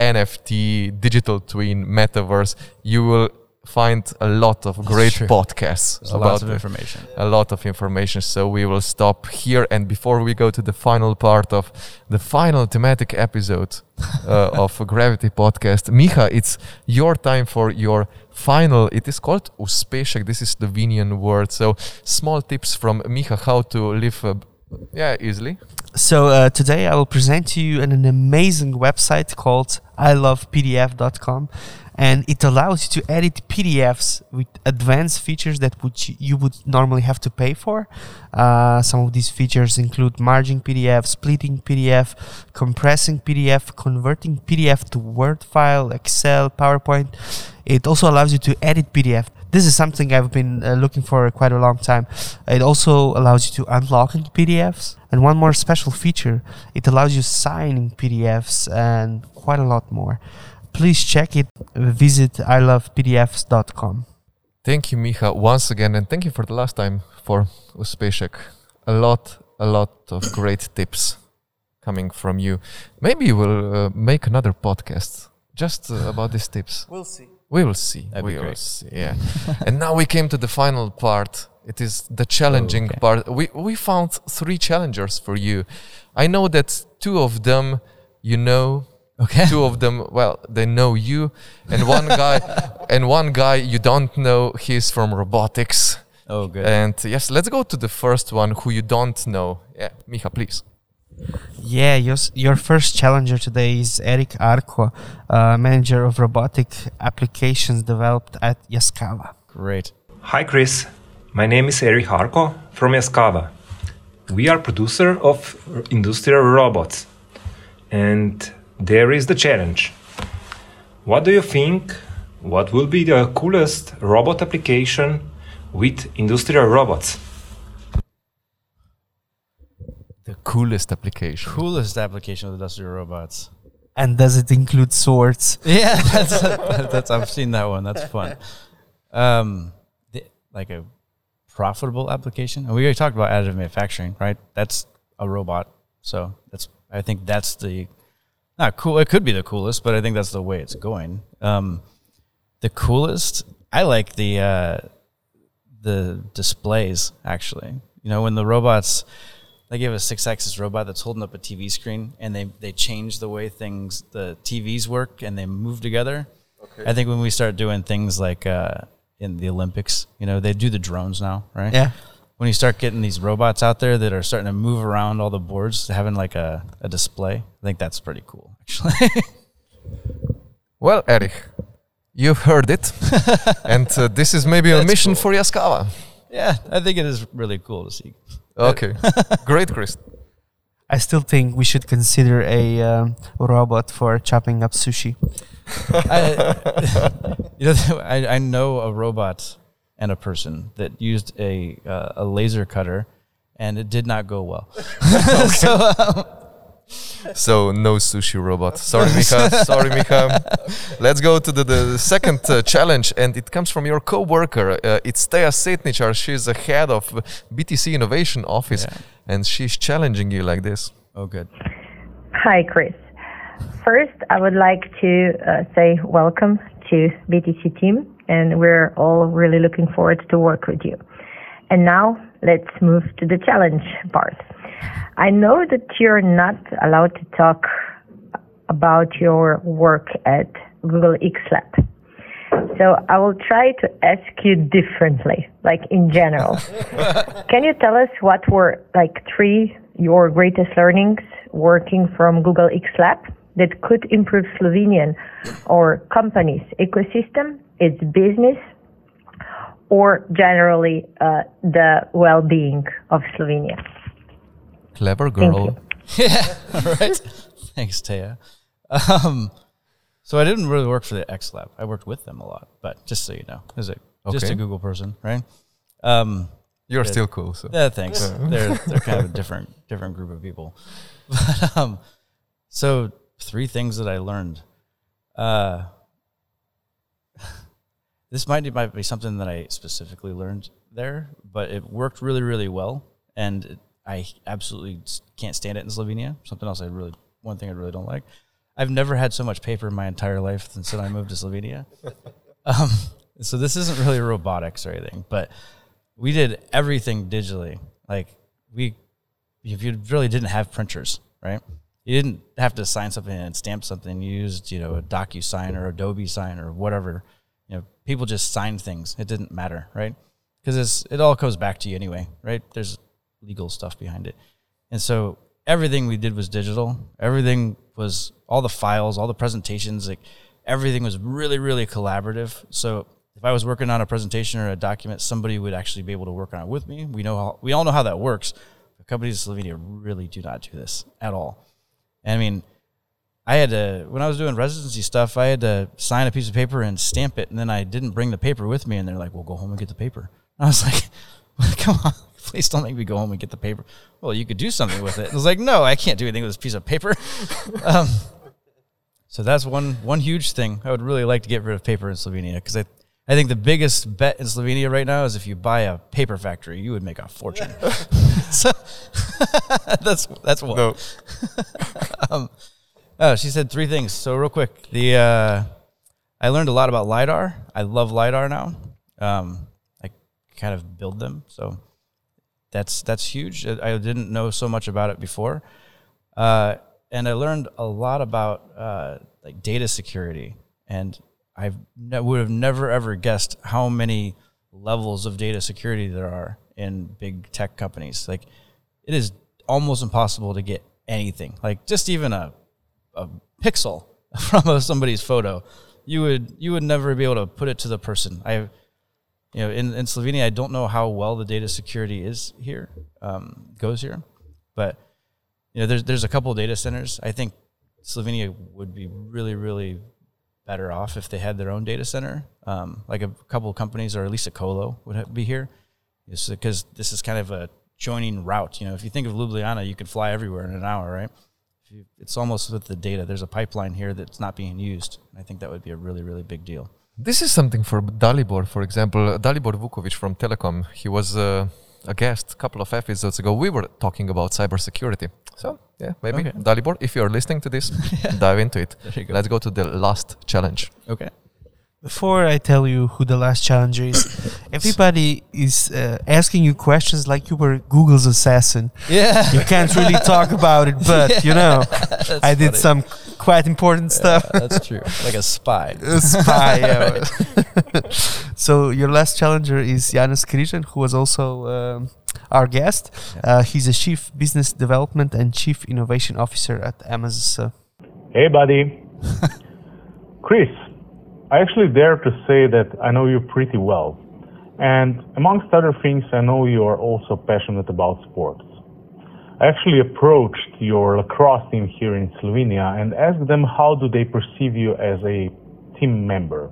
NFT, digital twin, metaverse? You will find a lot of great podcasts There's about of information. a lot of information. So we will stop here. And before we go to the final part of the final thematic episode (laughs) uh, of Gravity Podcast, Miha, it's your time for your final. It is called uspešek. This is Slovenian word. So small tips from Miha how to live. Uh, yeah, easily. So uh, today I will present to you an, an amazing website called ilovepdf.com and it allows you to edit PDFs with advanced features that would you- would normally have to pay for. Uh, some of these features include merging PDF, splitting PDF, compressing PDF, converting PDF to Word file, Excel, PowerPoint. It also allows you to edit PDF. This is something I've been uh, looking for quite a long time. It also allows you to unlock PDFs. And one more special feature, it allows you signing PDFs and quite a lot more. Please check it. Visit ilovepdfs.com. Thank you, Miha, once again, and thank you for the last time for uspešek. A lot, a lot of great tips coming from you. Maybe we'll uh, make another podcast just uh, about these tips. We'll see. We will see. That'd we be will great. see. Yeah. (laughs) and now we came to the final part. It is the challenging Okay. part. We we found three challengers for you. I know that two of them you know. Okay. Two of them, well, they know you, and one (laughs) guy, and one guy you don't know. He's from robotics. Oh, good. And yes, let's go to the first one who you don't know. Yeah, Miha, please. Yeah, your, your first challenger today is Eric Arco, uh, manager of robotic applications developed at Yaskawa. Great. Hi Chris, my name is Eric Harko from Yaskawa. We are producer of industrial robots. And there is the challenge. What do you think what will be the coolest robot application with industrial robots? The coolest application. Coolest application of industrial robots. And does it include swords? (laughs) Yeah, that's, that's I've seen that one. That's fun. Um, the, like a profitable application. And we already talked about additive manufacturing, right? That's a robot. So that's I think that's the not cool. It could be the coolest, but I think that's the way it's going. Um, the coolest. I like the uh, the displays actually. You know, when the robots they give a six axis robot that's holding up a TV screen and they, they change the way things the TVs work and they move together. Okay. I think when we start doing things like uh, in the Olympics, you know, they do the drones now, right? Yeah. When you start getting these robots out there that are starting to move around all the boards, having like a, a display, I think that's pretty cool, actually. (laughs) Well, Eric, you've heard it, (laughs) and uh, this is maybe a mission cool. for Yaskawa. yeah, I think it is really cool to see. Okay, (laughs) great, Chris. I still think we should consider a um, robot for chopping up sushi. I, you know, I, I know a robot and a person that used a uh, a laser cutter, and it did not go well. (laughs) so um, So no sushi robot. Sorry, Miha. Sorry, Miha. Let's go to the, the second uh, challenge, and it comes from your co-worker. Uh, it's Teja Setnichar. She's the head of BTC Innovation Office, Yeah. and she's challenging you like this. oh, good. Hi, Chris. First, I would like to uh, say welcome to BTC team, and we're all really looking forward to work with you. And now, let's move to the challenge part. I know that you're not allowed to talk about your work at Google X Lab. So I will try to ask you differently, like in general. (laughs) Can you tell us what were like three your greatest learnings working from Google X Lab that could improve Slovenian or companies' ecosystem, its business, or generally uh, the well-being of Slovenia? Clever Thank girl. you. (laughs) yeah, right. Thanks, Teja. Um, so I didn't really work for the X Lab. I worked with them a lot, but just so you know, as a just a Google person, right? Um, You're Yeah. still cool. So. yeah, thanks. they're they're (laughs) kind of a different different group of people. (laughs) But, um, so three things that I learned. Uh, this might might be something that I specifically learned there, but it worked really really well, and it, I absolutely can't stand it in Slovenia. Something else I really one thing I really don't like. I've never had so much paper in my entire life since I moved to Slovenia. (laughs) Um, so this isn't really robotics or anything, but we did everything digitally. Like we, if you really didn't have printers, right? You didn't have to sign something and stamp something. You used, you know, a DocuSign or Adobe Sign or whatever. People just signed things. It didn't matter, right? Because it all goes back to you anyway, right? There's legal stuff behind it, and so everything we did was digital. Everything was all the files, all the presentations, like everything was really, really collaborative. So if I was working on a presentation or a document, somebody would actually be able to work on it with me. We know how we all know how that works. Companies in Slovenia really do not do this at all. And I mean, I had to when I was doing residency stuff, I had to sign a piece of paper and stamp it, and then I didn't bring the paper with me, and they're like, "Well, go home and get the paper." And I was like, (laughs) "Come on, (laughs) please don't make me go home and get the paper." Well, you could do something with it. I was like, "No, I can't do anything with this piece of paper." (laughs) um, so that's one one huge thing. I would really like to get rid of paper in Slovenia because I I think the biggest bet in Slovenia right now is if you buy a paper factory, you would make a fortune. so that's that's one. No. um, oh, she said three things. So real quick, the uh, I learned a lot about lidar. I love lidar now. Um, I kind of build them, so that's that's huge. I, I didn't know so much about it before, uh, and I learned a lot about uh, like data security. And I ne- would have never ever guessed how many levels of data security there are in big tech companies. Like it is almost impossible to get anything. Like just even a a pixel (laughs) from somebody's photo, you would you would never be able to put it to the person. I, you know, in, in Slovenia, I don't know how well the data security is here, um, goes here, but you know, there's there's a couple data centers. I think Slovenia would be really really better off if they had their own data center. Um, like a couple companies, or at least a colo would be here, because this is kind of a joining route. You know, if you think of Ljubljana, you could fly everywhere in an hour, right? You, it's almost with the data. There's a pipeline here that's not being used. I think that would be a really, really big deal. This is something for Dalibor, for example. Dalibor Vukovic from Telecom. He was uh, a guest a couple of episodes ago. We were talking about cybersecurity. So, yeah, maybe. Okay. Dalibor, if you're listening to this, (laughs) dive into it. Go. Let's go to the last challenge. Okay. Before I tell you who the last challenger is, (coughs) everybody is uh, asking you questions like you were Google's assassin. Yeah. You can't really (laughs) talk about it, but you know, I did some quite important stuff. that's true. Like a spy. (laughs) A spy. yeah. (laughs) so your last challenger is Janus Križan, who was also um, our guest. Uh, he's a chief business development and chief innovation officer at Amazon. Hey, buddy. Chris, I actually dare to say that I know you pretty well. And amongst other things, I know you are also passionate about sports. I actually approached your lacrosse team here in Slovenia and asked them how do they perceive you as a team member.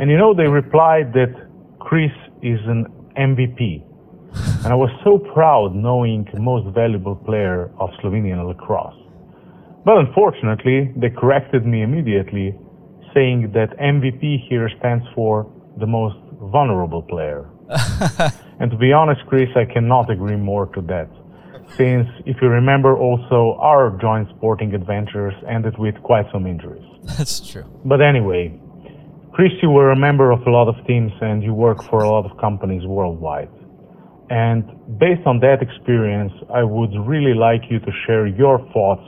and you know, they replied that Chris is an MVP. And I was so proud knowing the most valuable player of Slovenian lacrosse. But unfortunately, they corrected me immediately, saying that MVP here stands for the most vulnerable player. (laughs) and to be honest, Chris, I cannot agree more to that. Since, if you remember, also our joint sporting adventures ended with quite some injuries. That's true. But anyway, Chris, you were a member of a lot of teams and you work for a lot of companies worldwide. And based on that experience, I would really like you to share your thoughts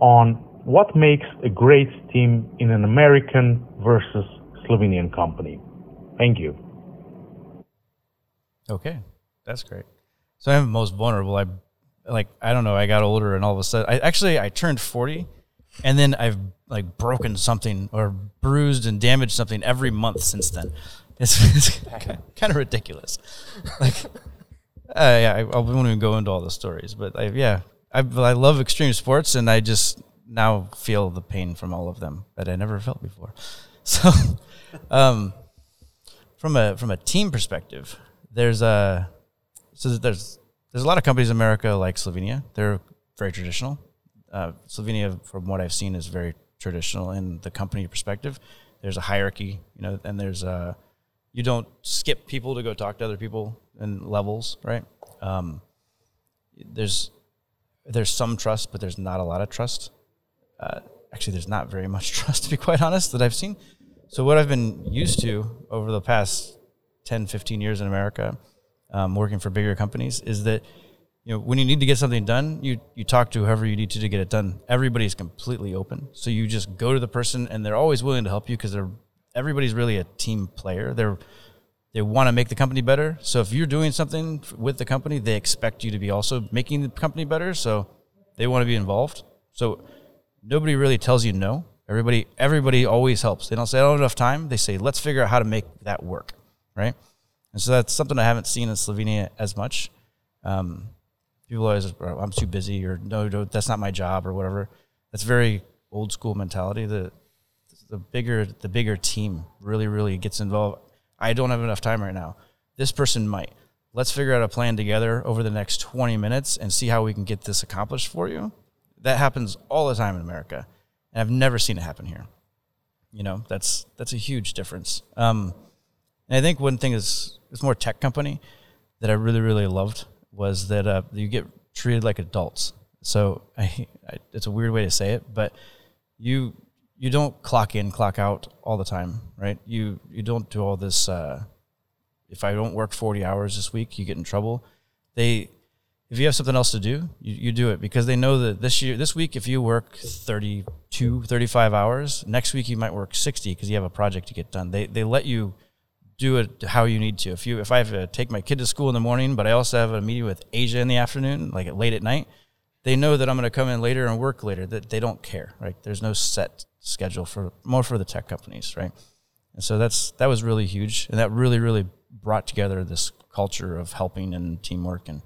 on what makes a great team in an American versus Slovenian company. Thank you. Okay, that's great. So I'm most vulnerable. I like I don't know. I got older, and all of a sudden, I actually I turned forty, and then I've like broken something or bruised and damaged something every month since then. It's, it's kind of ridiculous. Like, uh, yeah, I, I won't even go into all the stories, but I, yeah, I, I love extreme sports, and I just now feel the pain from all of them that I never felt before. (laughs) So, um, from a from a team perspective, there's a so there's there's a lot of companies in America like Slovenia. They're very traditional. Uh, Slovenia, from what I've seen, is very traditional in the company perspective. There's a hierarchy, you know, and there's a you don't skip people to go talk to other people in levels, right? Um, there's there's some trust, but there's not a lot of trust. Uh, actually, there's not very much (laughs) trust, to be quite honest, that I've seen. So what I've been used to over the past 10, 15 years in America, um, working for bigger companies, is that you know when you need to get something done, you you talk to whoever you need to to get it done. Everybody's completely open, so you just go to the person, and they're always willing to help you because they're everybody's really a team player. They're they want to make the company better. So if you're doing something with the company, they expect you to be also making the company better. So they want to be involved. So nobody really tells you no. Everybody everybody always helps. They don't say I don't have enough time. They say let's figure out how to make that work, right? And so that's something I haven't seen in Slovenia as much. Um, people always I'm too busy or no, no, that's not my job or whatever. That's very old school mentality. The the bigger the bigger team really really gets involved. I don't have enough time right now. This person might. Let's figure out a plan together over the next 20 minutes and see how we can get this accomplished for you. That happens all the time in America, and I've never seen it happen here. You know, that's that's a huge difference. Um, and I think one thing is it's more tech company that I really really loved was that uh, you get treated like adults. So I, I, it's a weird way to say it, but you you don't clock in, clock out all the time, right? You you don't do all this. Uh, if I don't work forty hours this week, you get in trouble. They, if you have something else to do, you, you do it because they know that this year, this week, if you work 32, 35 hours, next week you might work sixty because you have a project to get done. They they let you do it how you need to. If you if I have to take my kid to school in the morning, but I also have a meeting with Asia in the afternoon, like late at night, they know that I'm going to come in later and work later. That they don't care, right? There's no set schedule for more for the tech companies, right? And so that's that was really huge, and that really really brought together this culture of helping and teamwork. And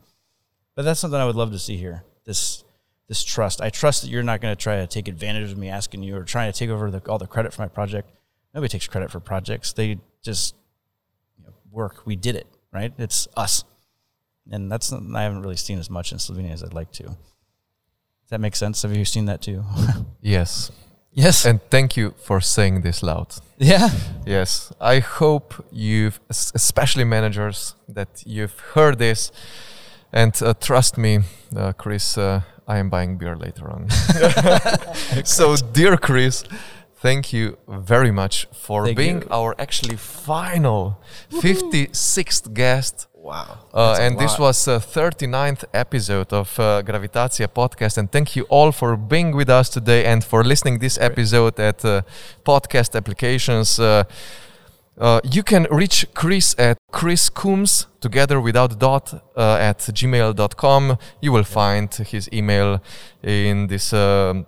but that's something I would love to see here. This this trust. I trust that you're not going to try to take advantage of me asking you or trying to take over the, all the credit for my project. Nobody takes credit for projects. They just you know, work. We did it, right? It's us, and that's something I haven't really seen as much in Slovenia as I'd like to. Does that make sense? Have you seen that too? (laughs) Yes. yes. And thank you for saying this loud. yeah. Yes, I hope you've, especially managers, that you've heard this, and uh, trust me, uh, Chris, uh, I am buying beer later on. (laughs) so, dear Chris, thank you very much for Thank being you. our actually final 56th guest. Wow. Uh, and this was uh, 39th episode of uh, Gravitacija podcast. And thank you all for being with us today and for listening this episode at uh, podcast applications. Uh, you can reach Chris at Chris Coombs together without dot uh, at gmail.com. You will find his email in this um,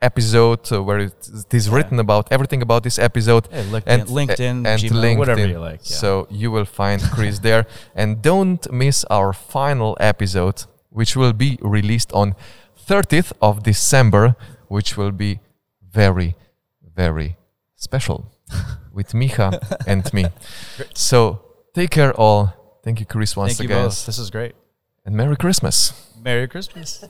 episode uh, where it it is written about everything about this episode Yeah, LinkedIn, LinkedIn, and Gmail, LinkedIn. whatever you like. Yeah. So you will find Chris (laughs) there, and don't miss our final episode, which will be released on 30th of December, which will be very, very special with Miha and me. So take care, all. Thank you, Chris, once Thank again. This is great. And Merry Christmas. Merry Christmas.